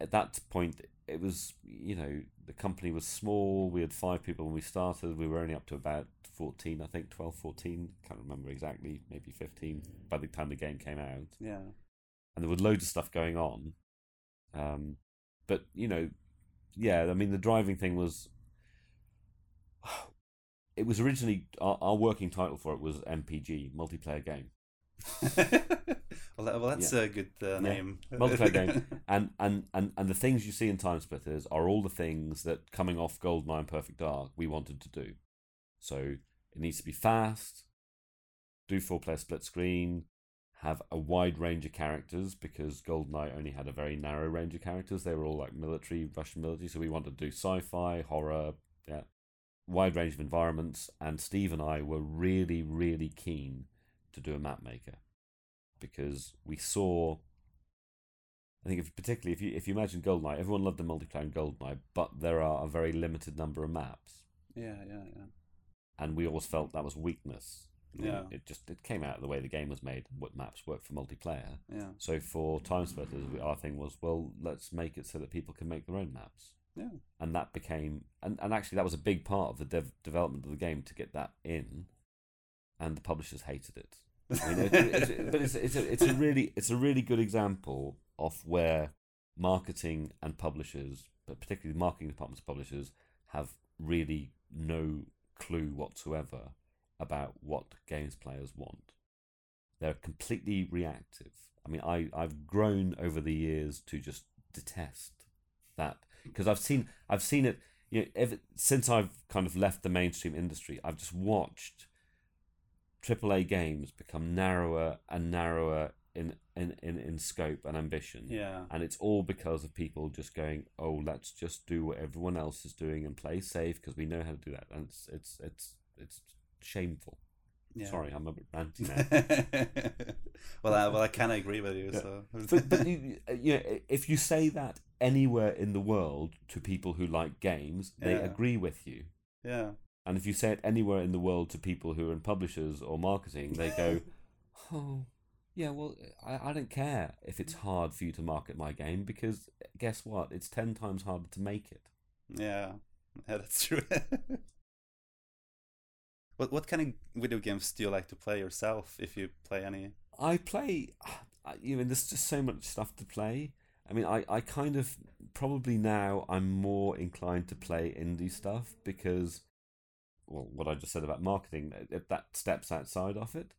at that point, it was you know the company was small. We had five people when we started. We were only up to about fourteen, I think 12, 14. Can't remember exactly. Maybe fifteen by the time the game came out yeah. and there was loads of stuff going on. Um, but you know, yeah, I mean, the driving thing was. It was originally our, our working title for it was MPG, multiplayer game, well, that, well, that's a good uh, name. multiplayer game, and, and and and the things you see in Time Splitters are all the things that coming off Goldeneye and Perfect Dark we wanted to do. So it needs to be fast, do four player split screen, have a wide range of characters because GoldenEye only had a very narrow range of characters. They were all like military, Russian military. So we wanted to do sci-fi, horror, yeah, wide range of environments. And Steve and I were really, really keen to do a map maker because we saw. I think, if, particularly if you if you imagine GoldenEye, everyone loved the multiplayer in GoldenEye, but there are a very limited number of maps, yeah, yeah, yeah. and we always felt that was weakness. Yeah. it just it came out of the way the game was made, what maps work for multiplayer. Yeah. So for Time Splitters, our thing was, well, let's make it so that people can make their own maps. Yeah. And that became, and, and actually that was a big part of the dev- development of the game to get that in, and the publishers hated it. I mean, it, it's, but it's it's a, it's a really it's a really good example of where marketing and publishers, but particularly marketing departments of publishers, have really no clue whatsoever about what games players want. They're completely reactive. I mean, I I've grown over the years to just detest that because I've seen I've seen it. You know, ever, since I've kind of left the mainstream industry, I've just watched AAA games become narrower and narrower in in, in, in scope and ambition. Yeah. And it's all because of people just going, oh, let's just do what everyone else is doing and play safe because we know how to do that. And it's it's it's it's shameful. yeah. Sorry, I'm a bit ranty now. well, I, well, I of agree with you. Yeah. So. but, but you, you uh, know, if you say that anywhere in the world to people who like games, they Yeah. agree with you. yeah. And if you say it anywhere in the world to people who are in publishers or marketing, they go, "Oh, yeah, well, I, I don't care if it's hard for you to market my game because guess what? It's ten times harder to make it." Yeah. Yeah, that's true. what what kind of video games do you like to play yourself? If you play any? I play, I- you know, there's just so much stuff to play. I mean, I, I kind of probably now I'm more inclined to play indie stuff because, well, what I just said about marketing, that, that steps outside of it.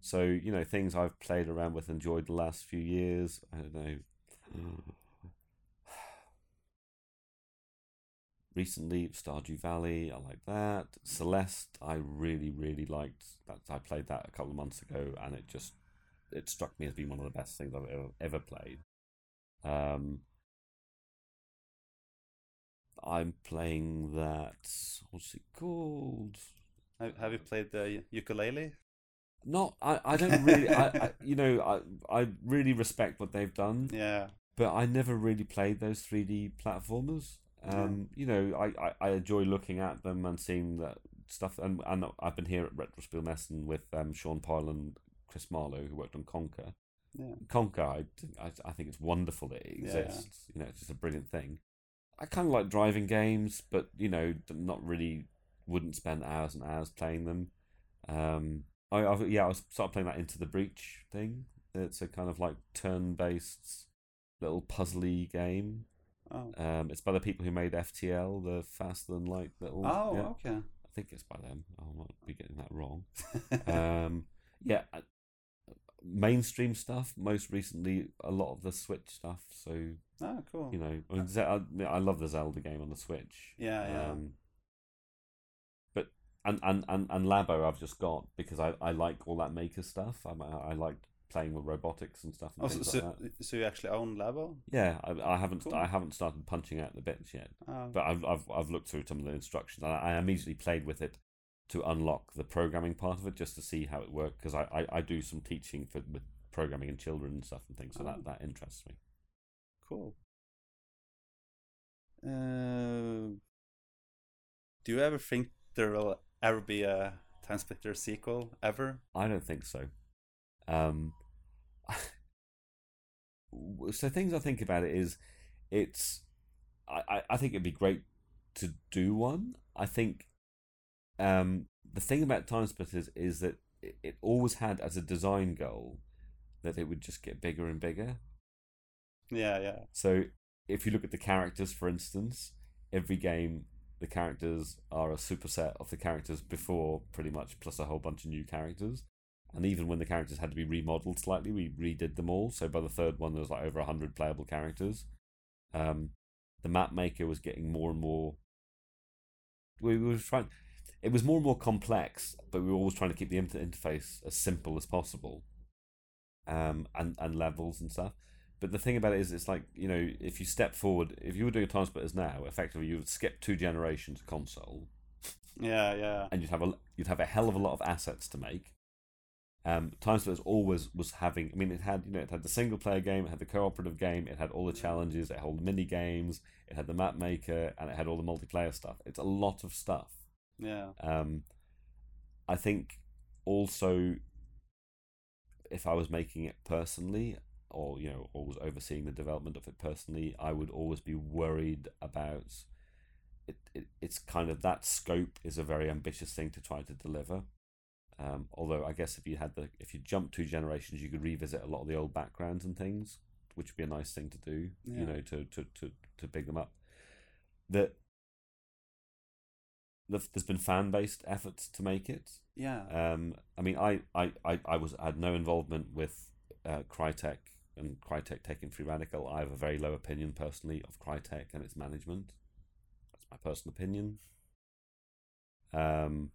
So, you know, things I've played around with, enjoyed the last few years. I don't know. Recently, Stardew Valley, I like that. Celeste, I really, really liked. That I played that a couple of months ago, and it just it struck me as being one of the best things I've ever, ever played. Um, I'm playing that. What's it called? Have, have you played the ukulele? Not, I, I don't really, I, I, you know, I, I really respect what they've done, Yeah. but I never really played those 3D platformers. Um, you know, I, I, I enjoy looking at them and seeing that stuff, and and I've been here at Retrospiel Messen with um, Sean Pyle and Chris Marlowe, who worked on Conquer. Yeah. Conquer, I, I, I think it's wonderful that it Yeah. exists. You know, it's just a brilliant thing. I kind of like driving games, but you know, not really. Wouldn't spend hours and hours playing them. Um, I, I yeah, I was started playing that Into the Breach thing. It's a kind of like turn-based little puzzly game. Oh. Um, it's by the people who made FTL, the faster than light little. Oh, yeah, okay. I think it's by them. I might be getting that wrong. um, yeah, mainstream stuff. Most recently, a lot of the Switch stuff. So oh, cool. you know, I, mean, I, I love the Zelda game on the Switch. Yeah, yeah. Um, but and, and and and Labo, I've just got because I, I like all that maker stuff. I I like playing with robotics and stuff and oh, so, so, like that. so you actually own Labo? Yeah, I, I haven't Cool. I haven't started punching out the bits yet. Oh. but I've I've I've looked through some of the instructions. and I, I immediately played with it to unlock the programming part of it, just to see how it worked. Because I, I, I do some teaching for with programming and children and stuff and things, so Oh. that that interests me. Cool. Uh, do you ever think there will ever be a Time Splitter sequel ever? I don't think so. Um, so things I think about it is, it's, I, I, I think it'd be great to do one. I think, um, the thing about Time Splitters is that it, it always had as a design goal that it would just get bigger and bigger. Yeah, yeah. So if you look at the characters, for instance, every game the characters are a superset of the characters before, pretty much, plus a whole bunch of new characters. And even when the characters had to be remodeled slightly, we redid them all. So by the third one, there was like over hundred playable characters. Um, the map maker was getting more and more. We were trying. It was more and more complex, but we were always trying to keep the inter- interface as simple as possible. Um, and and levels and stuff. But the thing about it is, it's like you know, if you step forward, if you were doing time splitters now, effectively you would skip two generations of console, Yeah, yeah. and you'd have a you'd have a hell of a lot of assets to make. Um, time splitters always was having. I mean, it had you know, it had the single player game, it had the cooperative game, it had all the challenges, it had all the mini games, it had the map maker, and it had all the multiplayer stuff. It's a lot of stuff. Yeah. Um, I think also, if I was making it personally, or you know, or was overseeing the development of it personally, I would always be worried about it. it it's kind of that scope is a very ambitious thing to try to deliver. Um, although I guess if you had the if you jump two generations, you could revisit a lot of the old backgrounds and things, which would be a nice thing to do. Yeah. You know, to to to to big them up. That there's been fan based efforts to make it. Yeah. Um, I mean, I, I, I, I was I had no involvement with uh, Crytek and Crytek taking Free Radical. I have a very low opinion personally of Crytek and its management. That's my personal opinion. Um,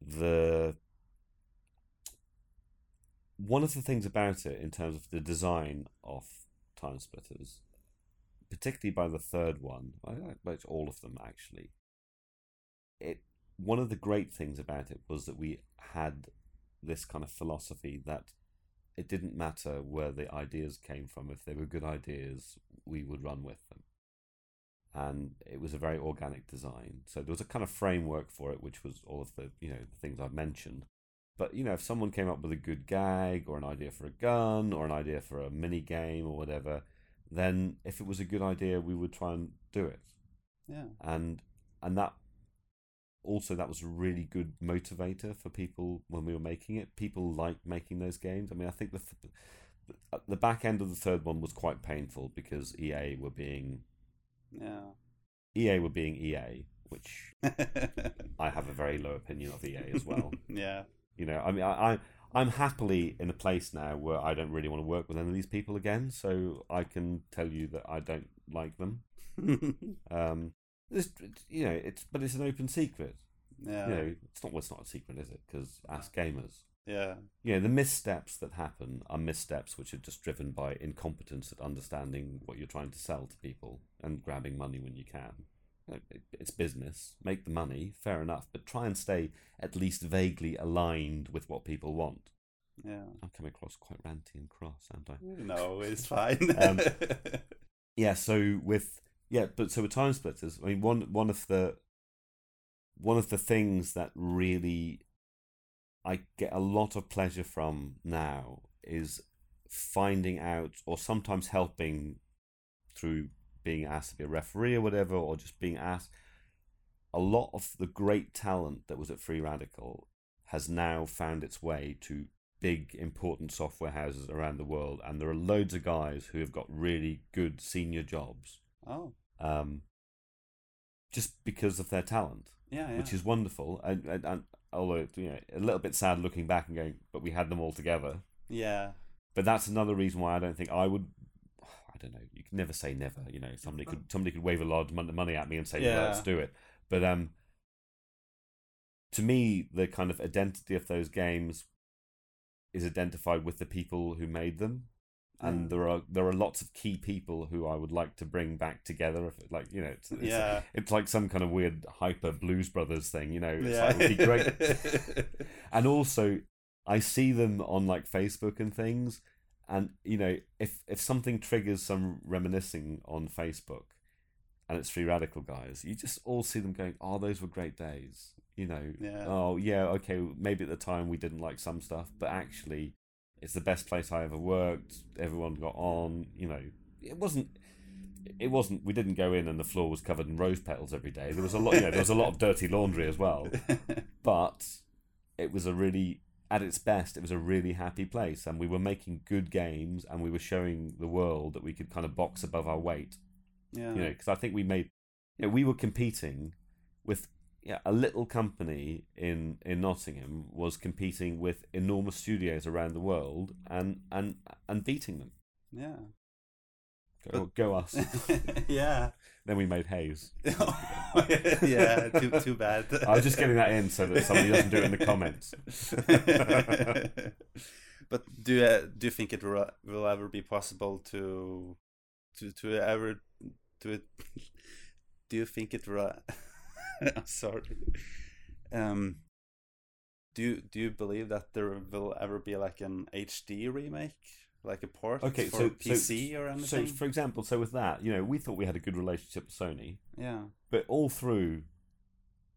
the one of the things about it in terms of the design of Time Splitters, particularly by the third one, I like all of them actually. It one of the great things about it was that we had this kind of philosophy that it didn't matter where the ideas came from. If they were good ideas, we would run with them. And it was a very organic design. So there was a kind of framework for it, which was all of the you know the things I've mentioned. But you know, if someone came up with a good gag or an idea for a gun or an idea for a mini game or whatever, then if it was a good idea, we would try and do it Yeah. and and that also that was a really good motivator for people when we were making it people liked making those games i mean i think the th- the- back end of the third one was quite painful because ea were being Yeah. ea were being ea which i have a very low opinion of ea as well yeah. you know i mean i, I i'm happily in a place now where i don't really want to work with any of these people again so i can tell you that i don't like them um it's, you know it's but it's an open secret yeah. you know, it's not. Well, it's not a secret, is it? Because ask gamers. Yeah. You know, the missteps that happen are missteps which are just driven by incompetence at understanding what you're trying to sell to people and grabbing money when you can. it's business, make the money, fair enough, but try and stay at least vaguely aligned with what people want. Yeah. I'm coming across quite ranty and cross, aren't I? No, it's fine. Um, yeah so with yeah but so with time splitters i mean one one of the one of the things that really i get a lot of pleasure from now is finding out or sometimes helping through being asked to be a referee or whatever or just being asked. A lot of the great talent that was at free radical has now found its way to big important software houses around the world and there are loads of guys who have got really good senior jobs oh, um, just because of their talent yeah, yeah. which is wonderful and, and, and although you know a little bit sad looking back and going but we had them all together yeah. but that's another reason why I don't think I would I don't know you can never say never you know somebody could somebody could wave a lot of money at me and say Yeah. well, let's do it but um to me the kind of identity of those games is identified with the people who made them and Yeah. there are there are lots of key people who I would like to bring back together if like you know it's, it's Yeah. it's like some kind of weird hyper blues brothers thing you know it's yeah. like, it would be great and also I see them on like Facebook and things, and you know, if if something triggers some reminiscing on Facebook, and it's free radical guys, you just all see them going, "Oh, those were great days." You know, Yeah. oh yeah, okay, maybe at the time we didn't like some stuff, but actually, it's the best place I ever worked. Everyone got on. You know, it wasn't. It wasn't. We didn't go in and the floor was covered in rose petals every day. There was a lot. You know, there was a lot of dirty laundry as well but it was a really at its best it was a really happy place and we were making good games and we were showing the world that we could kind of box above our weight yeah. you know because i think we made you know we were competing with yeah, a little company in in Nottingham was competing with enormous studios around the world and and and beating them. yeah. Go, go us. yeah. then we made Haze. yeah. Too too bad. I was just getting that in so that somebody doesn't do it in the comments. but do you, do you think it will, will ever be possible to to to ever to it? Do you think it will? I'm sorry. Um. Do you do you believe that there will ever be like an HD remake, like a port Okay, for so- so- PC or So, for example, so with that, you know, we thought we had a good relationship with Sony, yeah. but all through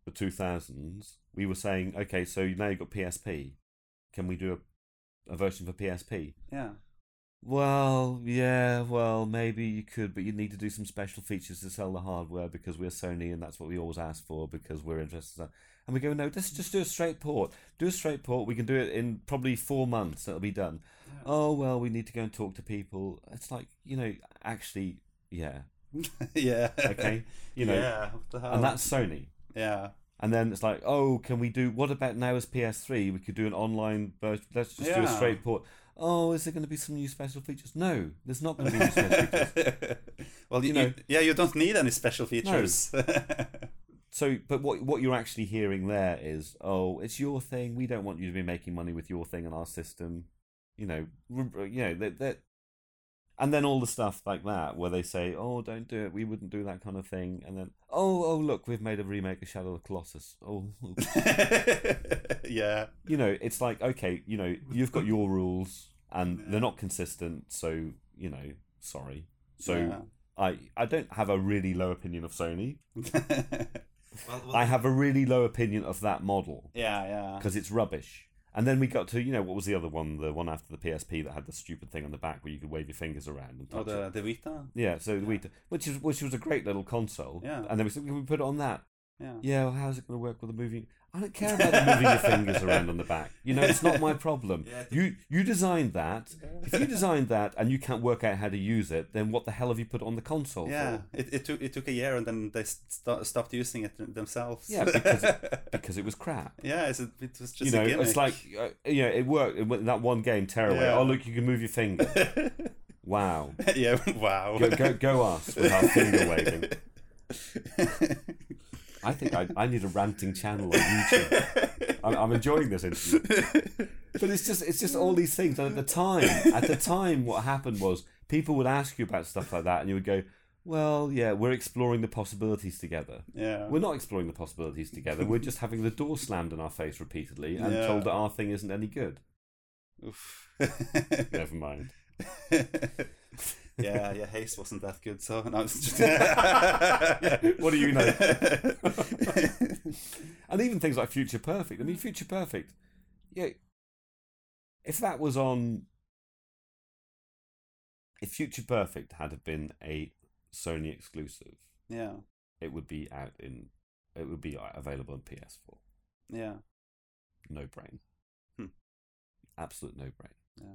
the 2000s, we were saying, okay, so now you've got PSP. Can we do a, a version for PSP? Yeah. Well, yeah, well, maybe you could, but you need to do some special features to sell the hardware because we're Sony and that's what we always ask for because we're interested. in that. And we go, no, let's just do a straight port. Do a straight port. We can do it in probably four months. It'll be done. Oh, well, we need to go and talk to people. It's like, you know, actually, yeah, yeah. okay, you know, Yeah. What the hell? and that's Sony. yeah. And then it's like, oh, can we do? What about now as PS3? We could do an online version. Let's just do a straight port. Oh, is there going to be some new special features? No, there's not going to be new special features. well, you, You know- you- yeah, you don't need any special features. So, but what what you're actually hearing there is, oh, it's your thing. We don't want you to be making money with your thing in our system. You know, you know that that, and then all the stuff like that where they say, oh, don't do it. We wouldn't do that kind of thing. And then, oh, oh, look, we've made a remake of Shadow of the Colossus. Oh, yeah. you know, it's like okay, you know, you've got your rules and they're not consistent. So you know, sorry. So Yeah. I I don't have a really low opinion of Sony. well, I have a really low opinion of that model Yeah, yeah. because it's rubbish. And then we got to you know what was the other one, the one after the PSP that had the stupid thing on the back where you could wave your fingers around and Oh, touch the it. the Vita. Yeah, so the Vita, which is which was a great little console. Yeah. And then we said, can we put it on that? Yeah. Yeah, well, how's it going to work with the moving? I don't care about moving your fingers around on the back. You know, it's not my problem. Yeah. You you designed that. If you designed that and you can't work out how to use it, then what the hell have you put on the console Yeah, for? it, it took it took a year and then they st- stopped using it themselves. Yeah, because because it was crap. yeah, it was just you know, it's like uh, you know, it worked in that one game. Tearaway. Yeah. Oh, look, you can move your finger. Wow. yeah, wow. Go go go us with our finger waving. I think I, I need a ranting channel on YouTube. I'm, I'm enjoying this interview, but it's just it's just all these things. And at the time, at the time, what happened was people would ask you about stuff like that, and you would go, Well, yeah, we're exploring the possibilities together. Yeah. We're not exploring the possibilities together. We're just having the door slammed in our face repeatedly and Yeah. told that our thing isn't any good. Oof. Never mind. yeah, yeah, Haste wasn't that good, so no, just what do you know? and even things like Future Perfect. I mean, Future Perfect. Yeah, if that was on, if Future Perfect had have been a Sony exclusive, yeah, it would be out in, it would be available on PS4. yeah, No brain. Hmm. Absolute no brain. yeah.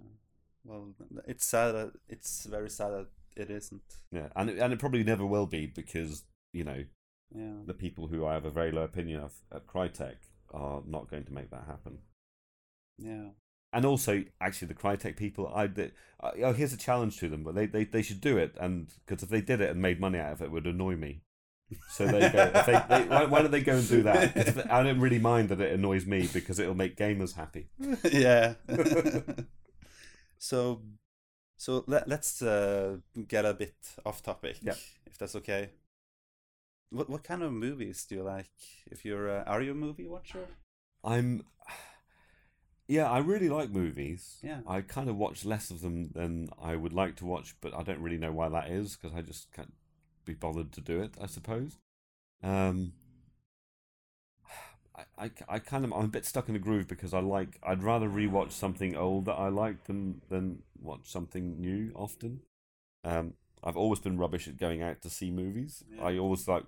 Well, it's sad. That, it's very sad that it isn't. Yeah, and it, and it probably never will be because you know Yeah, the people who I have a very low opinion of at Crytek are not going to make that happen. yeah, And also, actually, the Crytek people, I did. Uh, oh, here's a challenge to them, but they, they, they should do it, and because if they did it and made money out of it, it would annoy me. So they go. If they, they, why, why don't they go and do that? I don't really mind that it annoys me because it'll make gamers happy. yeah. so, so let, let's uh, get a bit off topic, Yeah. if that's okay. What what kind of movies do you like? If you're, uh, are you a movie watcher? I'm. Yeah, I really like movies. Yeah. I kind of watch less of them than I would like to watch, but I don't really know why that is because I just can't be bothered to do it. I suppose. Um, I, I, I kind of I'm a bit stuck in the groove because I like I'd rather rewatch something old that I like than than watch something new often. Um, I've always been rubbish at going out to see movies. Yeah. I always like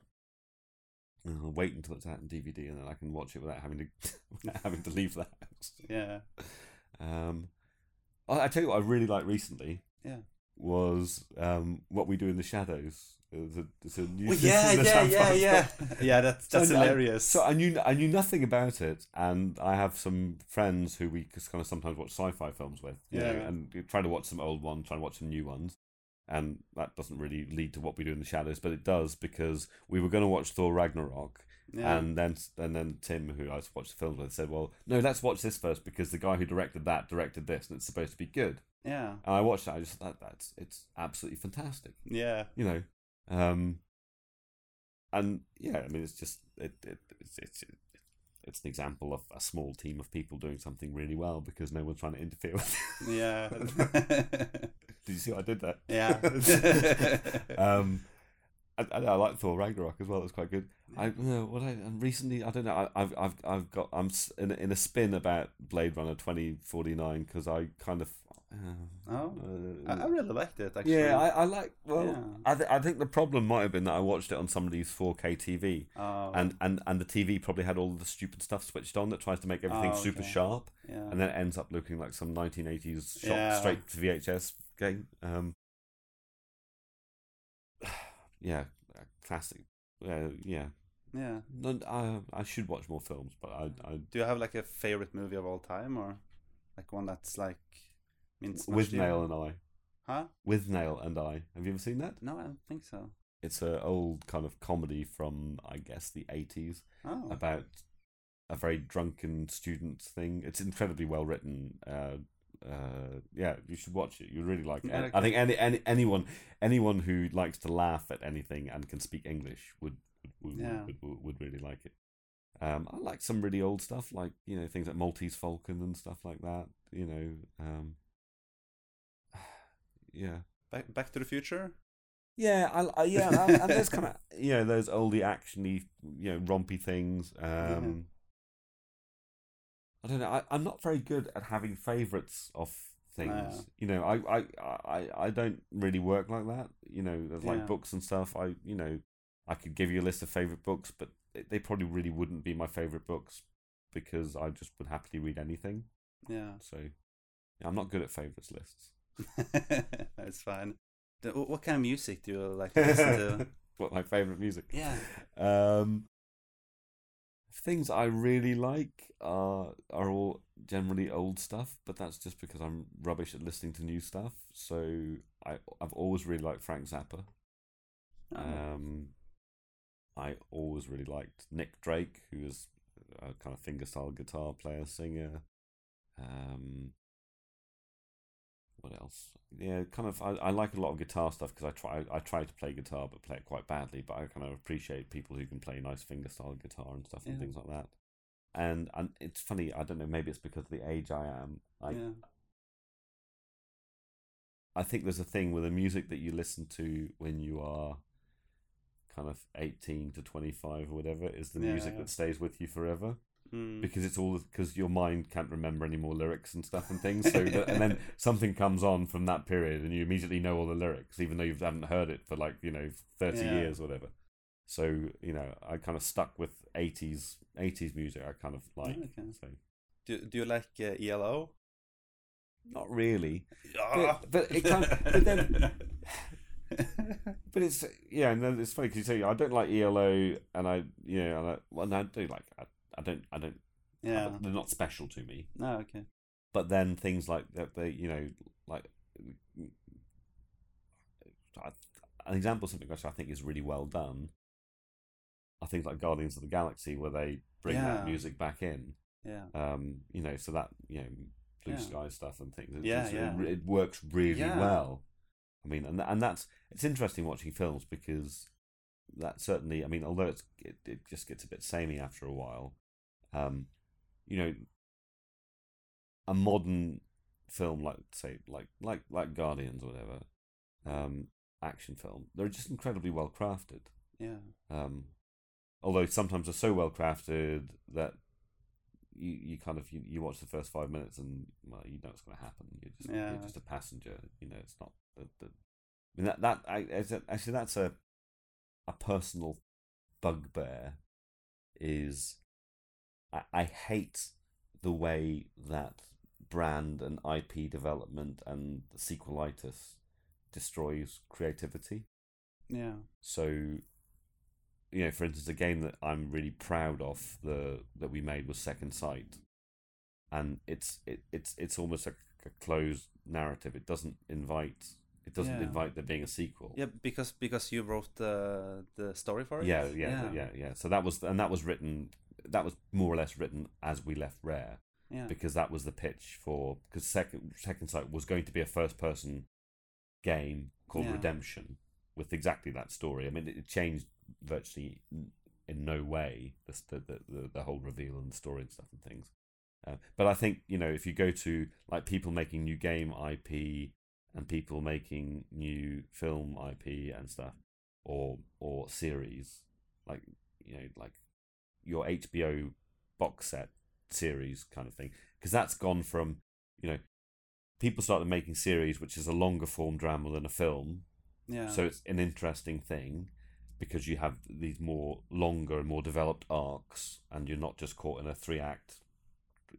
"Oh, wait until it's out in DVD and then I can watch it without having to without having to leave the house. Yeah, Um, I, I tell you what I really liked recently. Yeah. Was um, what we do in the shadows. It's a, it's a new system yeah, that's yeah, yeah, yeah, yeah. That's that's So I- hilarious. So I knew I knew nothing about it, and I have some friends who we just kind of sometimes watch sci-fi films with, you know, Yeah. and we try to watch some old ones, try to watch some new ones, and that doesn't really lead to what we do in the shadows, but it does because we were going to watch Thor Ragnarok, yeah. and then and then Tim, who I watched the films with, said, "Well, no, let's watch this first because the guy who directed that directed this, and it's supposed to be good." yeah, And I watched that. I just thought that's it's absolutely fantastic yeah, you know um and yeah i mean it's just it, it it's, it's it's an example of a small team of people doing something really well because no one's trying to interfere with it. yeah, did you see what i did there yeah. um I, I, I like Thor Ragnarok as well. It's quite good. I you know, what I and recently I don't know. I, I've I've I've got I'm in a, in a spin about Blade Runner twenty forty nine because I kind of. Uh, oh, uh, I, I really liked it. Actually. yeah, I, I like. Well, Yeah. I th- I think the problem might have been that I watched it on somebody's 4K TV, Oh, and, and and the TV probably had all the stupid stuff switched on that tries to make everything Oh, super sharp, yeah. and then it ends up looking like some 1980s shot Yeah. straight to VHS game. Um, yeah, classic. Uh, yeah, yeah. no, I I should watch more films, but I I Do you have like a favorite movie of all time, or like one that's like means with? Nail and I, Huh? with Nail and I. Have you ever seen that? No, I don't think so. It's an old kind of comedy from I guess the 80s. Oh, about a very drunken student thing. It's incredibly well written. Uh, uh, yeah, you should watch it. You really like it. Yeah, I think any, any anyone anyone who likes to laugh at anything and can speak English would would would, Yeah. would, would, would really like it. Um, I like some really old stuff, like you know things like Maltese Falcon and stuff like that. You know, um, yeah. Back Back to the Future. Yeah, I, I yeah, and, there's kind of you know those oldie actiony you know rompy things. Um, I don't know. I, I'm not very good at having favourites of things. Yeah. You know, I, I I I don't really work like that. You know, there's like Yeah. books and stuff. I you know, I could give you a list of favourite books, but they- they probably really wouldn't be my favourite books because I just would happily read anything. Yeah, So yeah, I'm not good at favourites lists. that's fine. What kind of music do you like to listen to? what my favourite music? Yeah. Um, things I really like are are all generally old stuff, but that's just because I'm rubbish at listening to new stuff. So I I've always really liked Frank Zappa. Oh. Um, I always really liked Nick Drake, who was a kind of fingerstyle guitar player singer. Um, what else? Yeah, kind of. I, I like a lot of guitar stuff because I try I try to play guitar but play it quite badly. But I kind of appreciate people who can play nice fingerstyle guitar and stuff and things like that. And and it's funny. I don't know. Maybe it's because of the age I am. I yeah. I think there's a thing with the music that you listen to when you are kind of 18 to 25 or whatever is the Yeah, music yeah. that stays with you forever Mm. because it's all because your mind can't remember any more lyrics and stuff and things so that, and then something comes on from that period and you immediately know all the lyrics even though you haven't heard it for like you know 30 Yeah. years or whatever so you know i kind of stuck with 80s 80s music i kind of like okay. so Do, do you like uh, ELO? not really but, but it kind of, but then But it's yeah, and then it's funny because you say I don't like ELO, and I you know, and I, well, no, I do like I, I don't I don't yeah. they're not special to me. No, okay. But then things like that, they you know like I- an example of something which I think is really well done. I think like Guardians of the Galaxy, where they bring Yeah. that music back in. Yeah. Um, you know, so that you know blue Yeah. sky stuff and things. It, Yeah, just- it yeah. re- it works really Yeah. well. I mean, and and that's it's interesting watching films because that certainly. I mean, although it's it, it just gets a bit samey after a while. Um, you know, a modern film like say like like like Guardians or whatever, um, action film, they're just incredibly well crafted. Yeah. Um, although sometimes they're so well crafted that you, you kind of you, you watch the first five minutes and well you know what's going to happen. You're just Yeah. you're just a passenger. You know it's not the, the I mean that that I, actually that's a a personal bugbear is I, I hate the way that brand and IP development and sequelitis destroys creativity. Yeah. So, you know, for instance, a game that I'm really proud of the that we made was Second Sight, and it's it, it's it's almost like a closed narrative. It doesn't invite it doesn't Yeah. invite there being a sequel. Yeah, because because you wrote the the story for it. yeah, yeah, yeah, yeah, So that was and that was written that was more or less written as we left Rare Yeah. because that was the pitch for because second second sight was going to be a first person game called Yeah. redemption with exactly that story i mean it, changed virtually in no way the, the, the, the, the whole reveal and the story and stuff and things uh, but i think you know if you go to like people making new game ip and people making new film ip and stuff or or series like you know like your hbo box set series kind of thing because that's gone from you know people started making series which is a longer form drama than a film Yeah. so it's an interesting thing because you have these more longer and more developed arcs and you're not just caught in a three act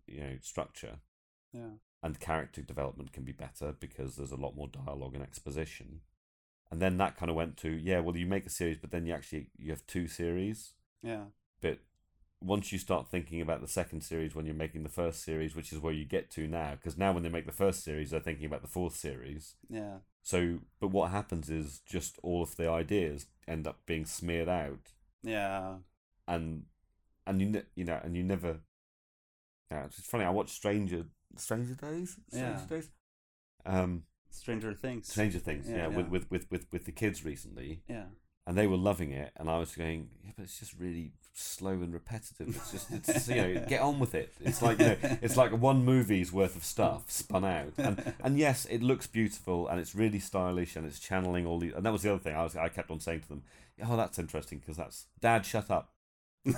you know structure yeah. and character development can be better because there's a lot more dialogue and exposition and then that kind of went to yeah well you make a series but then you actually you have two series Yeah. but once you start thinking about the second series when you're making the first series, which is where you get to now, because now when they make the first series, they're thinking about the fourth series. Yeah. So, but what happens is just all of the ideas end up being smeared out, Yeah. and and you ne- you know, and you never. Yeah, it's funny. I watched Stranger Stranger Days. Stranger Yeah. Days. Um, Stranger Things. Stranger Things. Yeah, Yeah, With, yeah. with with with with the kids recently, Yeah. And they were loving it, and I was going, yeah, but it's just really slow and repetitive. It's just, it's you know, get on with it. It's like you know, it's like one movie's worth of stuff spun out, and and yes, it looks beautiful and it's really stylish and it's channeling all the. And that was the other thing I was I kept on saying to them, oh, that's interesting because that's Dad, shut up.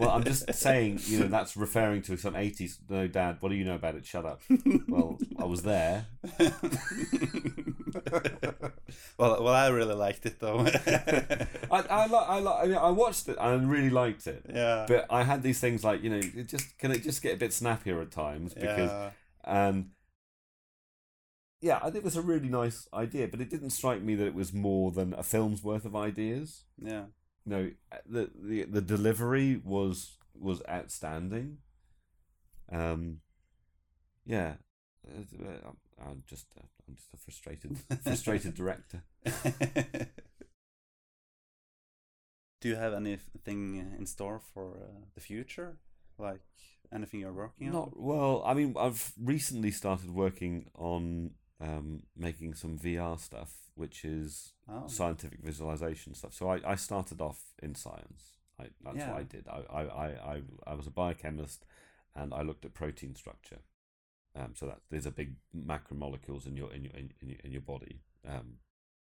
Well, I'm just saying, you know, that's referring to some 80s. No, Dad, what do you know about it? Shut up. Well, I was there. well, well, I really liked it though. I I like I like I, mean, I watched it and really liked it. yeah. but I had these things like you know, it just can it just get a bit snappier at times because yeah. and yeah, I think it was a really nice idea, but it didn't strike me that it was more than a film's worth of ideas. Yeah. You know, the the the delivery was was outstanding. Um, yeah, I'm- I'm just uh, I'm just a frustrated frustrated director. Do you have anything in store for uh, the future? Like anything you're working on? Not well. I mean, I've recently started working on um, making some VR stuff, which is Oh. scientific visualization stuff. So I, I started off in science. I, that's Yeah. what I did. I, I, I, I, I was a biochemist and I looked at protein structure. Um, so that there's a big macromolecules in your in your in, in your, in your body. Um,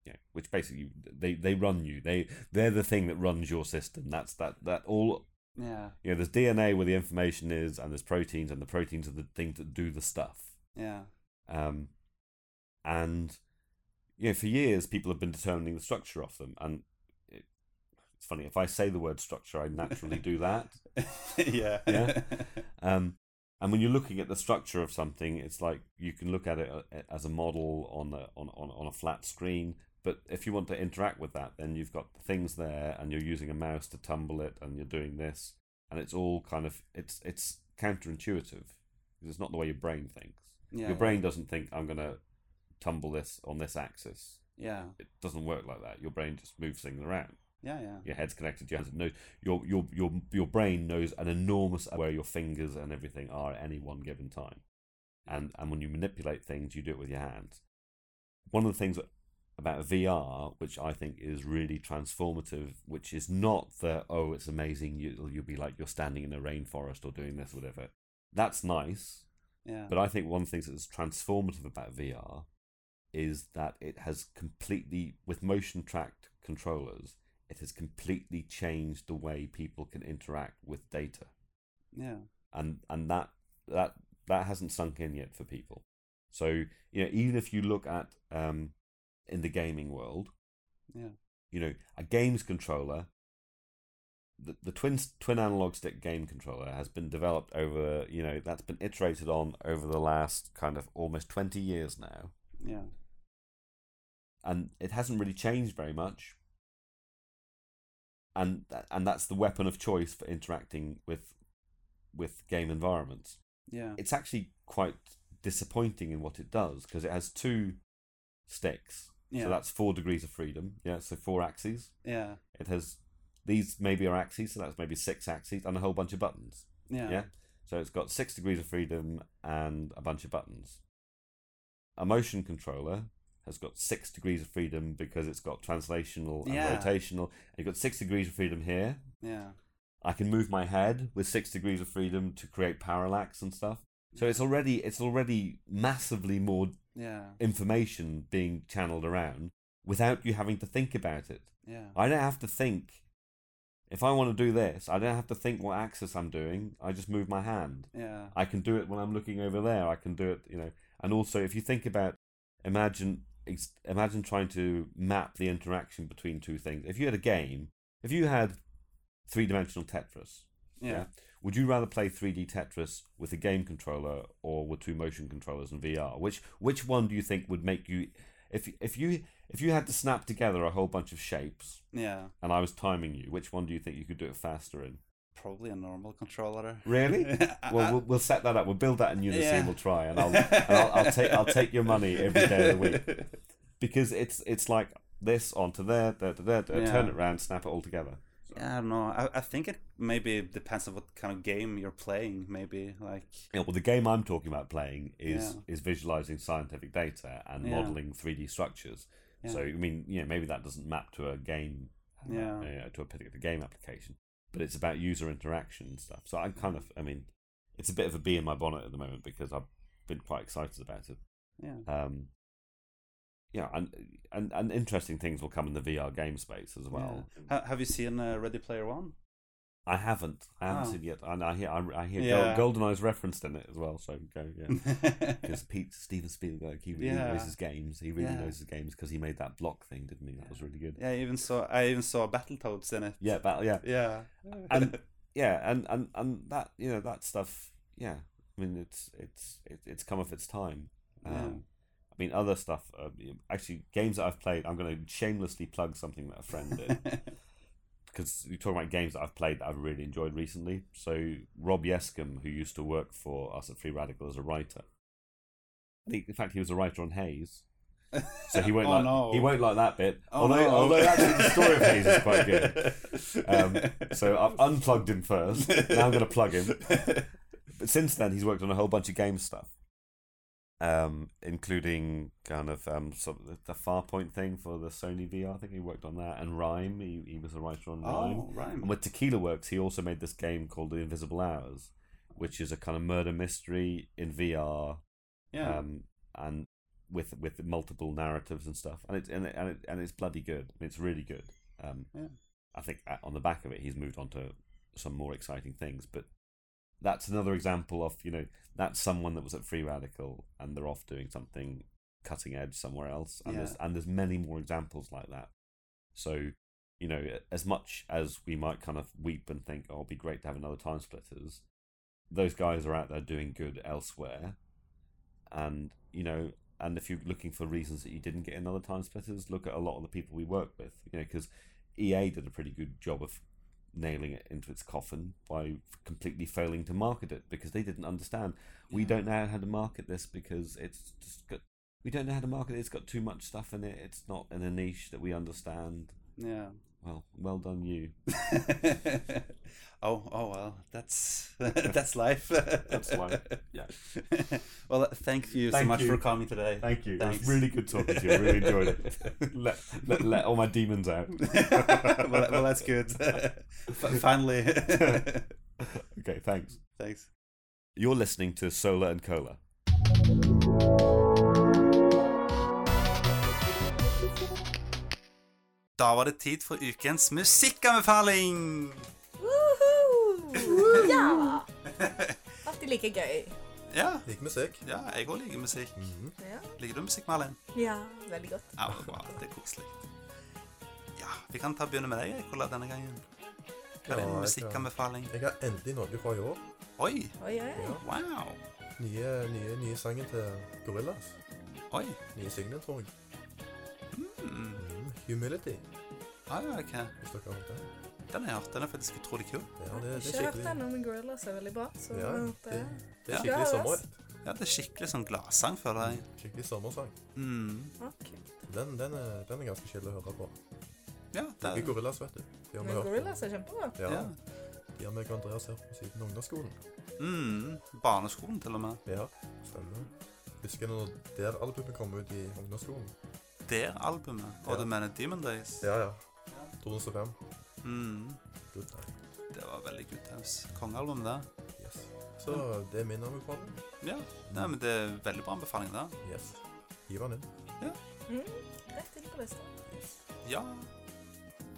yeah, which basically they, they run you. They they're the thing that runs your system. That's that that all Yeah. you know. There's DNA where the information is, and there's proteins, and the proteins are the things that do the stuff. Yeah. Um, and you know, for years, people have been determining the structure of them, and it, it's funny if I say the word structure, I naturally do that. yeah. Yeah. Um, and when you're looking at the structure of something, it's like you can look at it uh, as a model on a on, on, on a flat screen. But if you want to interact with that, then you've got the things there, and you're using a mouse to tumble it, and you're doing this, and it's all kind of it's it's counterintuitive because it's not the way your brain thinks. Yeah. your brain doesn't think I'm going to tumble this on this axis. Yeah. It doesn't work like that. Your brain just moves things around. Yeah. Yeah. Your head's connected to your hands. Knows your your your your brain knows an enormous where your fingers and everything are at any one given time. And and when you manipulate things, you do it with your hands. One of the things about VR, which I think is really transformative, which is not the oh it's amazing you you'll be like you're standing in a rainforest or doing this or whatever. That's nice, Yeah. but I think one of the things that's transformative about VR is that it has completely, with motion tracked controllers, it has completely changed the way people can interact with data, yeah. and and that that that hasn't sunk in yet for people. So you know, even if you look at um, in the gaming world, Yeah. you know, a games controller. The, the twin twin analog stick game controller has been developed over you know that's been iterated on over the last kind of almost 20 years now Yeah. and it hasn't really changed very much and and that's the weapon of choice for interacting with with game environments Yeah. it's actually quite disappointing in what it does because it has two sticks Yeah. so that's four degrees of freedom yeah so four axes Yeah. it has these maybe are axes so that's maybe six axes and a whole bunch of buttons Yeah. yeah. So it's got six degrees of freedom and a bunch of buttons. A motion controller has got six degrees of freedom because it's got translational and Yeah. rotational. You've got six degrees of freedom here. Yeah. I can move my head with six degrees of freedom to create parallax and stuff. So it's already it's already massively more Yeah. information being channeled around without you having to think about it. Yeah. I don't have to think. If I want to do this, I don't have to think what axis I'm doing. I just move my hand. Yeah. I can do it when I'm looking over there. I can do it, you know. And also, if you think about, imagine, imagine trying to map the interaction between two things. If you had a game, if you had three-dimensional Tetris, Yeah. would you rather play 3D Tetris with a game controller or with two motion controllers and VR? Which which one do you think would make you, if if you if you had to snap together a whole bunch of shapes Yeah. and I was timing you, which one do you think you could do it faster in? Probably a normal controller. Really? Well, we'll we'll set that up. We'll build that in Unity Yeah. we'll try. And I'll, and I'll I'll take I'll take your money every day of the week because it's it's like this onto there, there, there, there Yeah. turn it around, snap it all together. Yeah, I don't know. I, I think it maybe depends on what kind of game you're playing. Maybe like Yeah, well, the game I'm talking about playing is Yeah. is visualizing scientific data and modeling 3D structures. So I mean, you know, maybe that doesn't map to a game, Yeah. uh, to a particular game application, but it's about user interaction and stuff. So I'm kind of, I mean, it's a bit of a bee in my bonnet at the moment because I've been quite excited about it. yeah, Um, yeah, and, and and interesting things will come in the VR game space as well. Yeah. Have you seen uh, Ready Player One? I haven't, I haven't Oh. seen yet, and I hear I, I hear Yeah. Gold, GoldenEye's referenced in it as well. So go, yeah. Because Pete Steven Spielberg, he really Yeah. knows his games. He really Yeah. knows his games because he made that block thing, didn't he? That was really good. yeah, I even saw I even saw Battletoads in it. Yeah, battle. yeah, Yeah. and yeah, and, and and that you know that stuff. Yeah, I mean it's it's it, it's come of its time. Um, I mean other stuff. Uh, actually, games that I've played. I'm going to shamelessly plug something that a friend did because you're talking about games that I've played that I've really enjoyed recently. So Rob Yescombe, who used to work for us at Free Radical as a writer, he, in fact he was a writer on Haze. So he won't Oh, like no. he won't like that bit. Oh, although no. although actually the story of Haze is quite good. Um, so I've unplugged him first. Now I'm going to plug him. But since then, he's worked on a whole bunch of game stuff. Um, including kind of um, some, the Farpoint thing for the Sony VR. I think he worked on that, and Rhyme. He, he was a writer on Rhyme. Oh, right. And with Tequila Works, he also made this game called The Invisible Hours, which is a kind of murder mystery in VR, Yeah. um, and with with multiple narratives and stuff. And it's and it, and, it, and it's bloody good. It's really good. Um, Yeah. I think uh, on the back of it, he's moved on to some more exciting things. But that's another example of you know that's someone that was at Free Radical and they're off doing something cutting edge somewhere else. And there's and there's many more examples like that. So you know, as much as we might kind of weep and think, "Oh, it'd be great to have another Time Splitters," those guys are out there doing good elsewhere, and you know, and if you're looking for reasons that you didn't get another Time Splitters, look at a lot of the people we work with. You know, because EA did a pretty good job of nailing it into its coffin by completely failing to market it because they didn't understand. We Yeah. don't know how to market this because it's just got. We don't know how to market it. It's got too much stuff in it. It's not in a niche that we understand. Yeah. Well, well done you. oh, oh well, that's that's life. That's life, yeah. well, thank you so much you. for coming today. Thank you. It was really good talking to you. I really enjoyed it. let, let, let all my demons out. well, well, that's good. Finally. Okay, thanks. Thanks. You're listening to Solar and Cola. Da var det tid for ukens musikkanbefaling! Woohoo! Ja! Alltid like gøy. Ja, Liker musikk. ja jeg òg liker musikk. Mhm. Ja. Liker du musikk, Malin? ja, veldig godt. Ja, det bra. Det er koselig. Ja, vi kan ta begynne med deg, Ekola, denne gangen. Hva er din ja, musikkanbefaling? Jeg har endelig noe fra i år. Oi! Oi, oi. Ja. Wow! Nye, nye, nye sangen til Gorillas. Oi. Nye singelen, tror jeg. Humility, Ah, ja, ok. hvis dere har hørt den. Den har jeg hørt. Den er faktisk utrolig kul. Ja, det, det er Ikke hørt skikkelig, ennå, men Gorillas er veldig bra. Så Ja, det, det, det er skikkelig Ja, sommerhett. Ja, det er skikkelig sånn gladsang, føler jeg. Skikkelig sommersang. Mm. Ok. Den, den, er, den er ganske chill å høre på. Ja, Det det er Gorillas, vet du. De har vi Men hørt. Gorillas er kjempebra. Ja, Ja. de har vi og Andreas hørt på siden ungdomsskolen. Mm. Barneskolen, til og med. Ja, stemmer. Husker når der albumet kom ut i ungdomsskolen? Der albumet. Og Ja. du mener Demon Days? Ja, ja. 2005. Mm. Good time. Det var veldig good times. Kongealbum, det. Yes. Så det er min anbefaling. Ja, Nei, men det er veldig bra anbefaling, det. Yes. Hiv den inn. Mm. Rett inn på lista. Yes. Ja.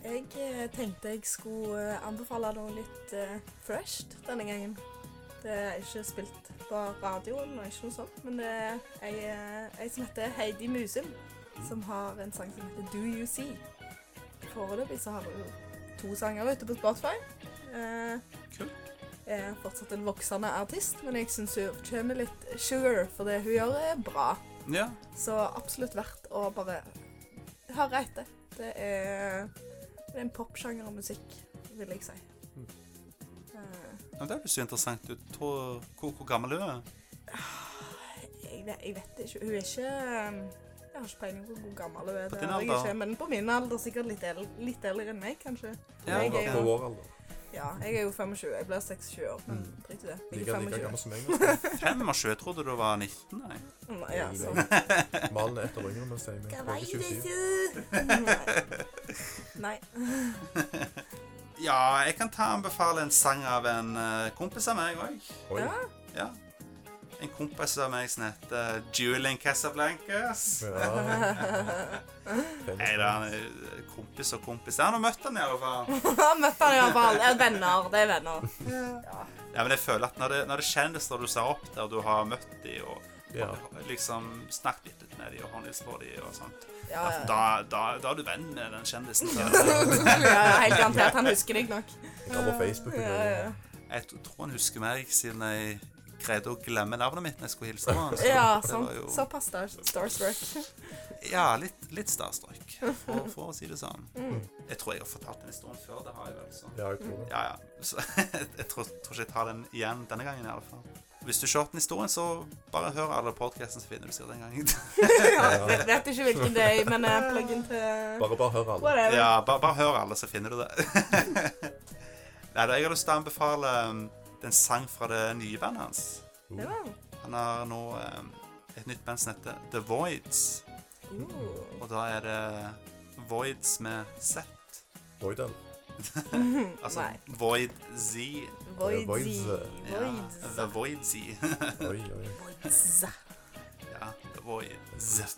Jeg eh, tenkte jeg skulle eh, anbefale noe litt uh, fresht denne gangen. Det er ikke spilt på radioen og ikke noe sånt, men det er ei, ei som heter Heidi Musum, som har en sang som heter Do You See. Foreløpig så har hun to sanger ute på Spotify. Eh, Kult. er fortsatt en voksende artist, men jeg syns hun fortjener litt sugar, for det hun gjør er bra. Ja. Så absolutt verdt å bare høre etter. Det er, det er en popsjanger av musikk, vil jeg si. Mm. Eh, Men det høres jo interessant ut. Hvor, hvor gammel er hun? jeg, vet, jeg vet ikke Hun er ikke um, Jeg har ikke peiling på hvor gammel hun er, På det din har jeg ikke, men på min alder sikkert litt, el litt eldre enn meg, kanskje. Ja, jeg, er På vår alder. ja, jeg er jo 25. Jeg blir 26 år, men Mm. drit i det. Jeg Like, er 25. gammel som meg. også. 25? Jeg trodde du var 19. Nei. nei Ja, sånn. Mannen er ett år yngre, men sier meg. Hva med. du Jeg 27. det Nei. Ja, jeg kan ta anbefale en sang av en eh, kompis av meg òg. Ja. Ja. En kompis av meg som heter Julian Casablancas. Ja. Nei da, kompis og kompis. Han har møtt han i alle fall. Har møtt han iallfall. Er venner. Det er venner. Ja. Ja, men jeg føler at når det, når det er kjendiser du ser opp der, du har møtt dem og, Ja. og liksom snakket litt med dem og håndhilst på dem og sånt, Ja, ja. da, da, da er du venn med den kjendisen. ja, helt garantert. Han husker deg nok. Jeg på Facebook. Ja, ja. Jeg tror han husker meg siden jeg greide å glemme navnet mitt når jeg skulle hilse på han. så Ja, sånn. jo- Såpass star starstruck. Ja, litt, litt starstruck, for, for å si det sånn. Mm. Jeg tror jeg har fortalt den historien før. det har jeg vel, så. Ja, jeg tror det. Ja, ja. Så jeg tror, tror ikke jeg tar den igjen denne gangen i alle fall. Hvis du ikke har hørt den historien, så bare hør alle podkastene, så finner du sikkert den gangen. Ja, jeg vet ikke hvilken det er, men jeg plugger inn til Bare, bare hør alle. Whatever. Ja, bare, bare hør alle, så finner du det. Nei, da, jeg har lyst til å anbefale um, en sang fra det nye bandet hans. Uh. Han har nå um, et nytt band som heter The Voids. Uh. Og da er det Voids med Z. Voidal. Altså. Void Z. Void Z. Ja, The Void Oi, oi. Ja, The Z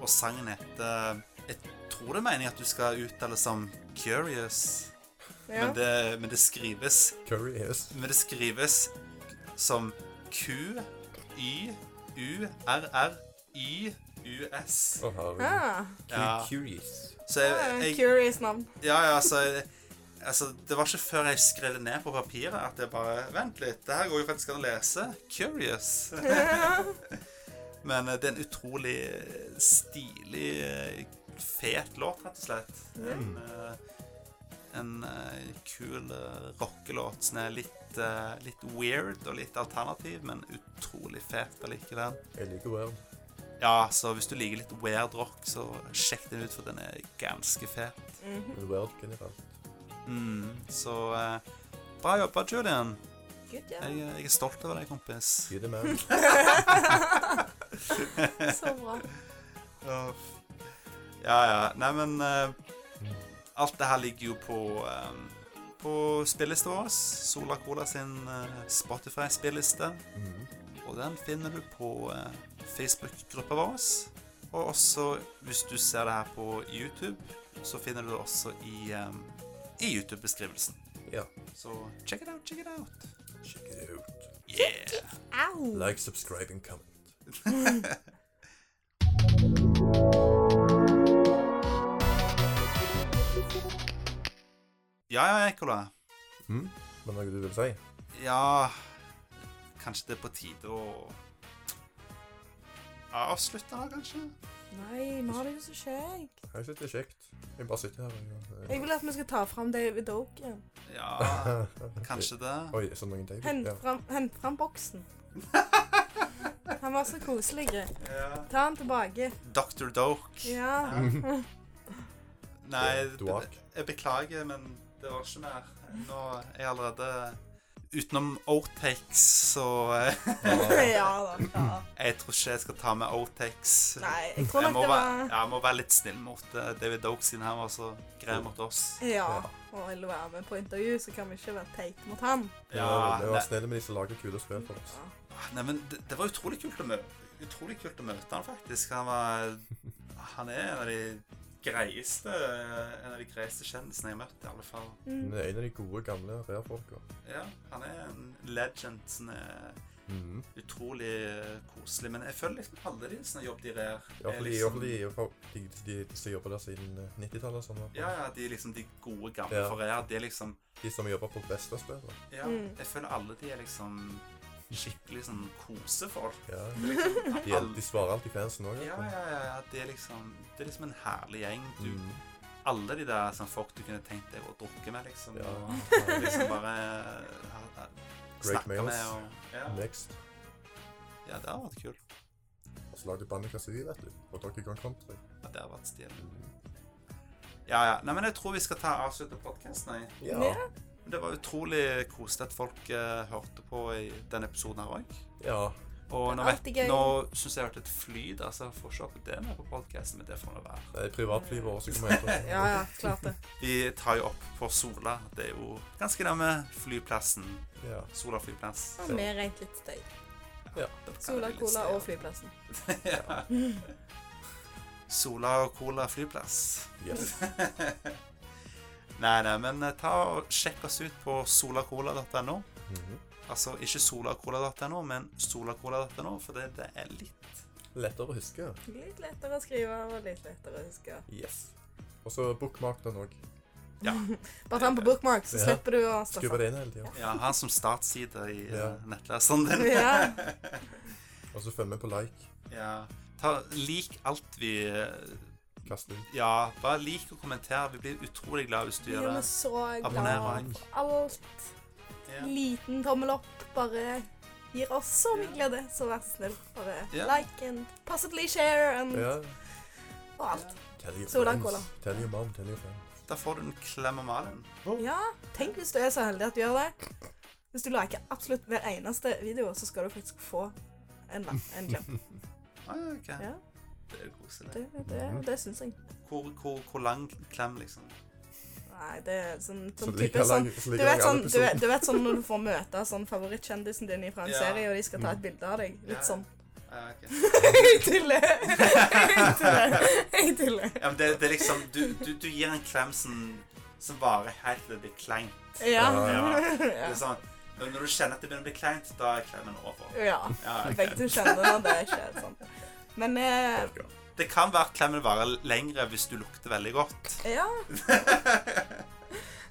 Og sangen heter Jeg tror det er meningen at du skal uttale som Curious. Ja. Men, det, men det skrives Curious. Men det skrives som Q-Y-U-R-R-Y-U-S. Å, herregud. Ah, Ja. Curious. Så jeg, jeg curious navn. Ja, ja, altså, altså Det var ikke før jeg skrev det ned på papiret at jeg bare Vent litt, det her går jo faktisk an å lese. Curious. Men eh, det er en utrolig stilig, eh, fet låt, rett og slett. En, eh, en eh, kul eh, rockelåt som er litt, eh, litt weird og litt alternativ, men utrolig fet allikevel. Jeg liker weird. Ja, så hvis du liker litt weird rock, så sjekk den ut, for den er ganske fet. Mm -hmm. Weird generelt. Mm, så eh, bra jobba, Julian. Good job. Jeg, jeg er stolt over deg, kompis. Gi det med. Så bra. Ja, ja. Nei, men eh, Alt det her ligger jo på um, På spillelista vår. Sola Cola sin eh, Spotify-spilleliste. Mm. Og den finner du på eh, Facebook-gruppa vår. Og også, hvis du ser det her på YouTube, så finner du det også i, um, i YouTube-beskrivelsen. Ja. Så check it out, check it out. Check it out. Yeah! Like, subscribe and comment. Ja, ja, Ekola. Mm. er det du vil si? Ja Kanskje det er på tide å avslutte da, kanskje? Nei, vi har det jo så kjekt. Jeg syns det er kjekt. Jeg bare sitter her. og- Jeg vil at vi skal ta fram David Oak igjen. Ja, kanskje det. Oi, så noen David? Hent Ja. fram, hent fram boksen. Han var så koselig. Ja. Ta han tilbake. Dr. Doke. Ja. Nei, jeg beklager, men det var ikke mer. Nå er jeg allerede Utenom Otex, så eh, ja da. Ja. Jeg tror ikke jeg skal ta med Otex. Nei, jeg tror Jeg nok må, det være, var ja, jeg må være litt snill mot eh, David Doke siden han var så grei mot oss. Ja. Og vil du være med på intervju, så kan vi ikke være teite mot han. Ja, det var snille med de som lager kule spill for oss. Nei, men det, det var utrolig kult å møte Utrolig kult å møte han faktisk. Han var Han er en av de greieste En av de greieste kjendisene jeg har møtt, i alle fall. Mm. Det er en av de gode, gamle rare-folka. Ja, han er en legend som er Mhm. utrolig eh, koselig. Men jeg føler liksom alle de som har jobbet i RER Ja, for de, liksom- de, de, de, de som jobber der siden eh, 90-tallet og sånn. Ja, ja, de er liksom de gode, gamle Ja. for RER. De er liksom De som jobber på beste spillet. Ja, Mm. jeg føler alle de er liksom skikkelig sånn kosefolk. Ja. Det liksom De, de svarer alltid fansen òg. Ja, ja, ja, ja. Det er liksom Det er liksom en herlig gjeng. Du, Mm. Alle de der sånn folk du kunne tenkt deg å drukke med, liksom. Ja. Og liksom bare ha, ha, snakke med og ja. Next. ja, det har vært kult. Og så lagde bandet Kazooie, vet du. Og Donkey Kong Country. Ja, det har vært stilig. Ja, ja. Nei, men jeg tror vi skal ta avslutte podkasten. Ja. Ja. Det var utrolig koselig at folk eh, hørte på i denne episoden her òg. ja. Og nå, vet, nå syns jeg jeg har hørt et fly der, så jeg får ikke opp det med på podkasten, men det får nå være. Det er privatfly vårt som kommer etter. Ja, ja, klart det. Vi tar jo opp på Sola. Det er jo ganske nærme flyplassen. Ja. Sola flyplass. Ja, med rent litt støy. Ja. Sola, Cola og flyplassen. ja. Sola og Cola flyplass. Yes. Nei, nei, men eh, ta og sjekk oss ut på solacola.no. Mhm. Altså ikke solacola.no, men solacola.no, for det, det er litt Lettere å huske. Litt lettere å skrive og litt lettere å huske. Yes. Og så bookmark den òg. Ja. Bare ta den på bookmark, så Ja. slipper du å Skrive det inn hele tida. Ja, ha den som startside i Ja. eh, nettleseren din. Ja. Og så følg med på like. Ja. Ta, lik alt vi Kast ut. Ja, bare lik og kommenter. Vi blir utrolig glad hvis du Vi gjør er det. så Abonner glad for alt. Ja. Liten tommel opp bare gir oss så mye glede, så vær så snill. Bare Ja. like and possibly share and Ja. og alt. Sola. Cola. Tell your mom, tell your friends. Da får du en klem av Malin. Ja, tenk hvis du er så heldig at du gjør det. Hvis du liker absolutt hver eneste video, så skal du faktisk få En, en klem. Ah, ok. Ja, Det er koselig. det, det, det syns jeg. Hvor, hvor, hvor lang klem, liksom? Nei, det er sånn, Så sånn like type sånn lang- så du vet, sånn, du, vet, du vet sånn når du får møte sånn favorittkjendisen din fra en Ja. serie, og de skal ta et bilde av deg. Litt Ja. sånn. Ah, ok. Jeg tuller! Jeg tuller. Ja, men det, det er liksom Du, du, du gir en klem som, som varer helt til det blir kleint. Ja. Ja. Det er sånn, når du kjenner at det begynner å bli kleint, da er klemmen over. ja. Ja, okay. Begge to kjenner når det skjer. Sånn. Men eh, Det kan være at klemmen varer lengre hvis du lukter veldig godt. ja.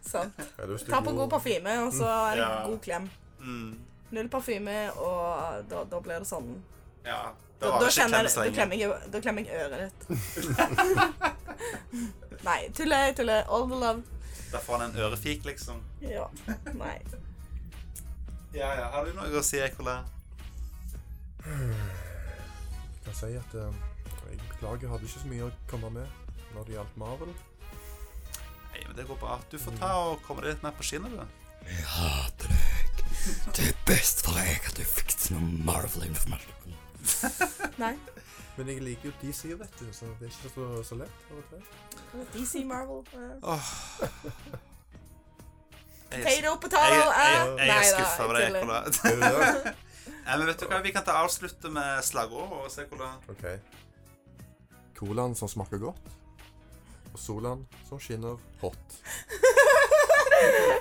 Sant. Ta på god parfyme, og så en det Ja. god klem. Mm. Null parfyme, og da, da blir det sånn Ja, Da, da da, kjenner, da, klemmer jeg, da klemmer jeg øret ditt. Nei, tuller, tuller. All the love. Da får han en ørefik, liksom. Ja. Nei. Ja, ja. Har du noe å si, Ekola? Kan si at eh, jeg beklager, jeg hadde ikke så mye å komme med når det gjaldt Marvel. Nei, men det går bra. Du får ta og komme deg litt mer på skinnet, du. Jeg hater deg. Det er best for deg at du til noe Marvel-informasjon. Nei. Men jeg liker jo DC, vet du, så det er ikke så, så lett. av og til. DC Marvel. eh. Jeg, Potato, jeg, potato. jeg, jeg, jeg er skuffa over deg. Er du det? Nei, men vet du hva, Vi kan ta avslutte med slagord og se hvordan OK. Colaen som smaker godt, og solaen som skinner hot.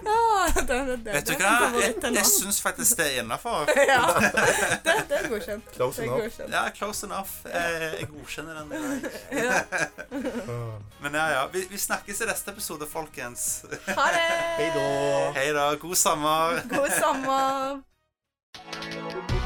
Ja, det, det, det, Vet du hva? Jeg, jeg syns faktisk det er innafor. Ja, det, det er godkjent. Close enough. godkjent. Ja, close enough. Jeg, jeg godkjenner den. Ja. Ah. Men ja, ja. Vi, vi snakkes i neste episode, folkens. Ha det! Hei da. God sommer. God sommer. Música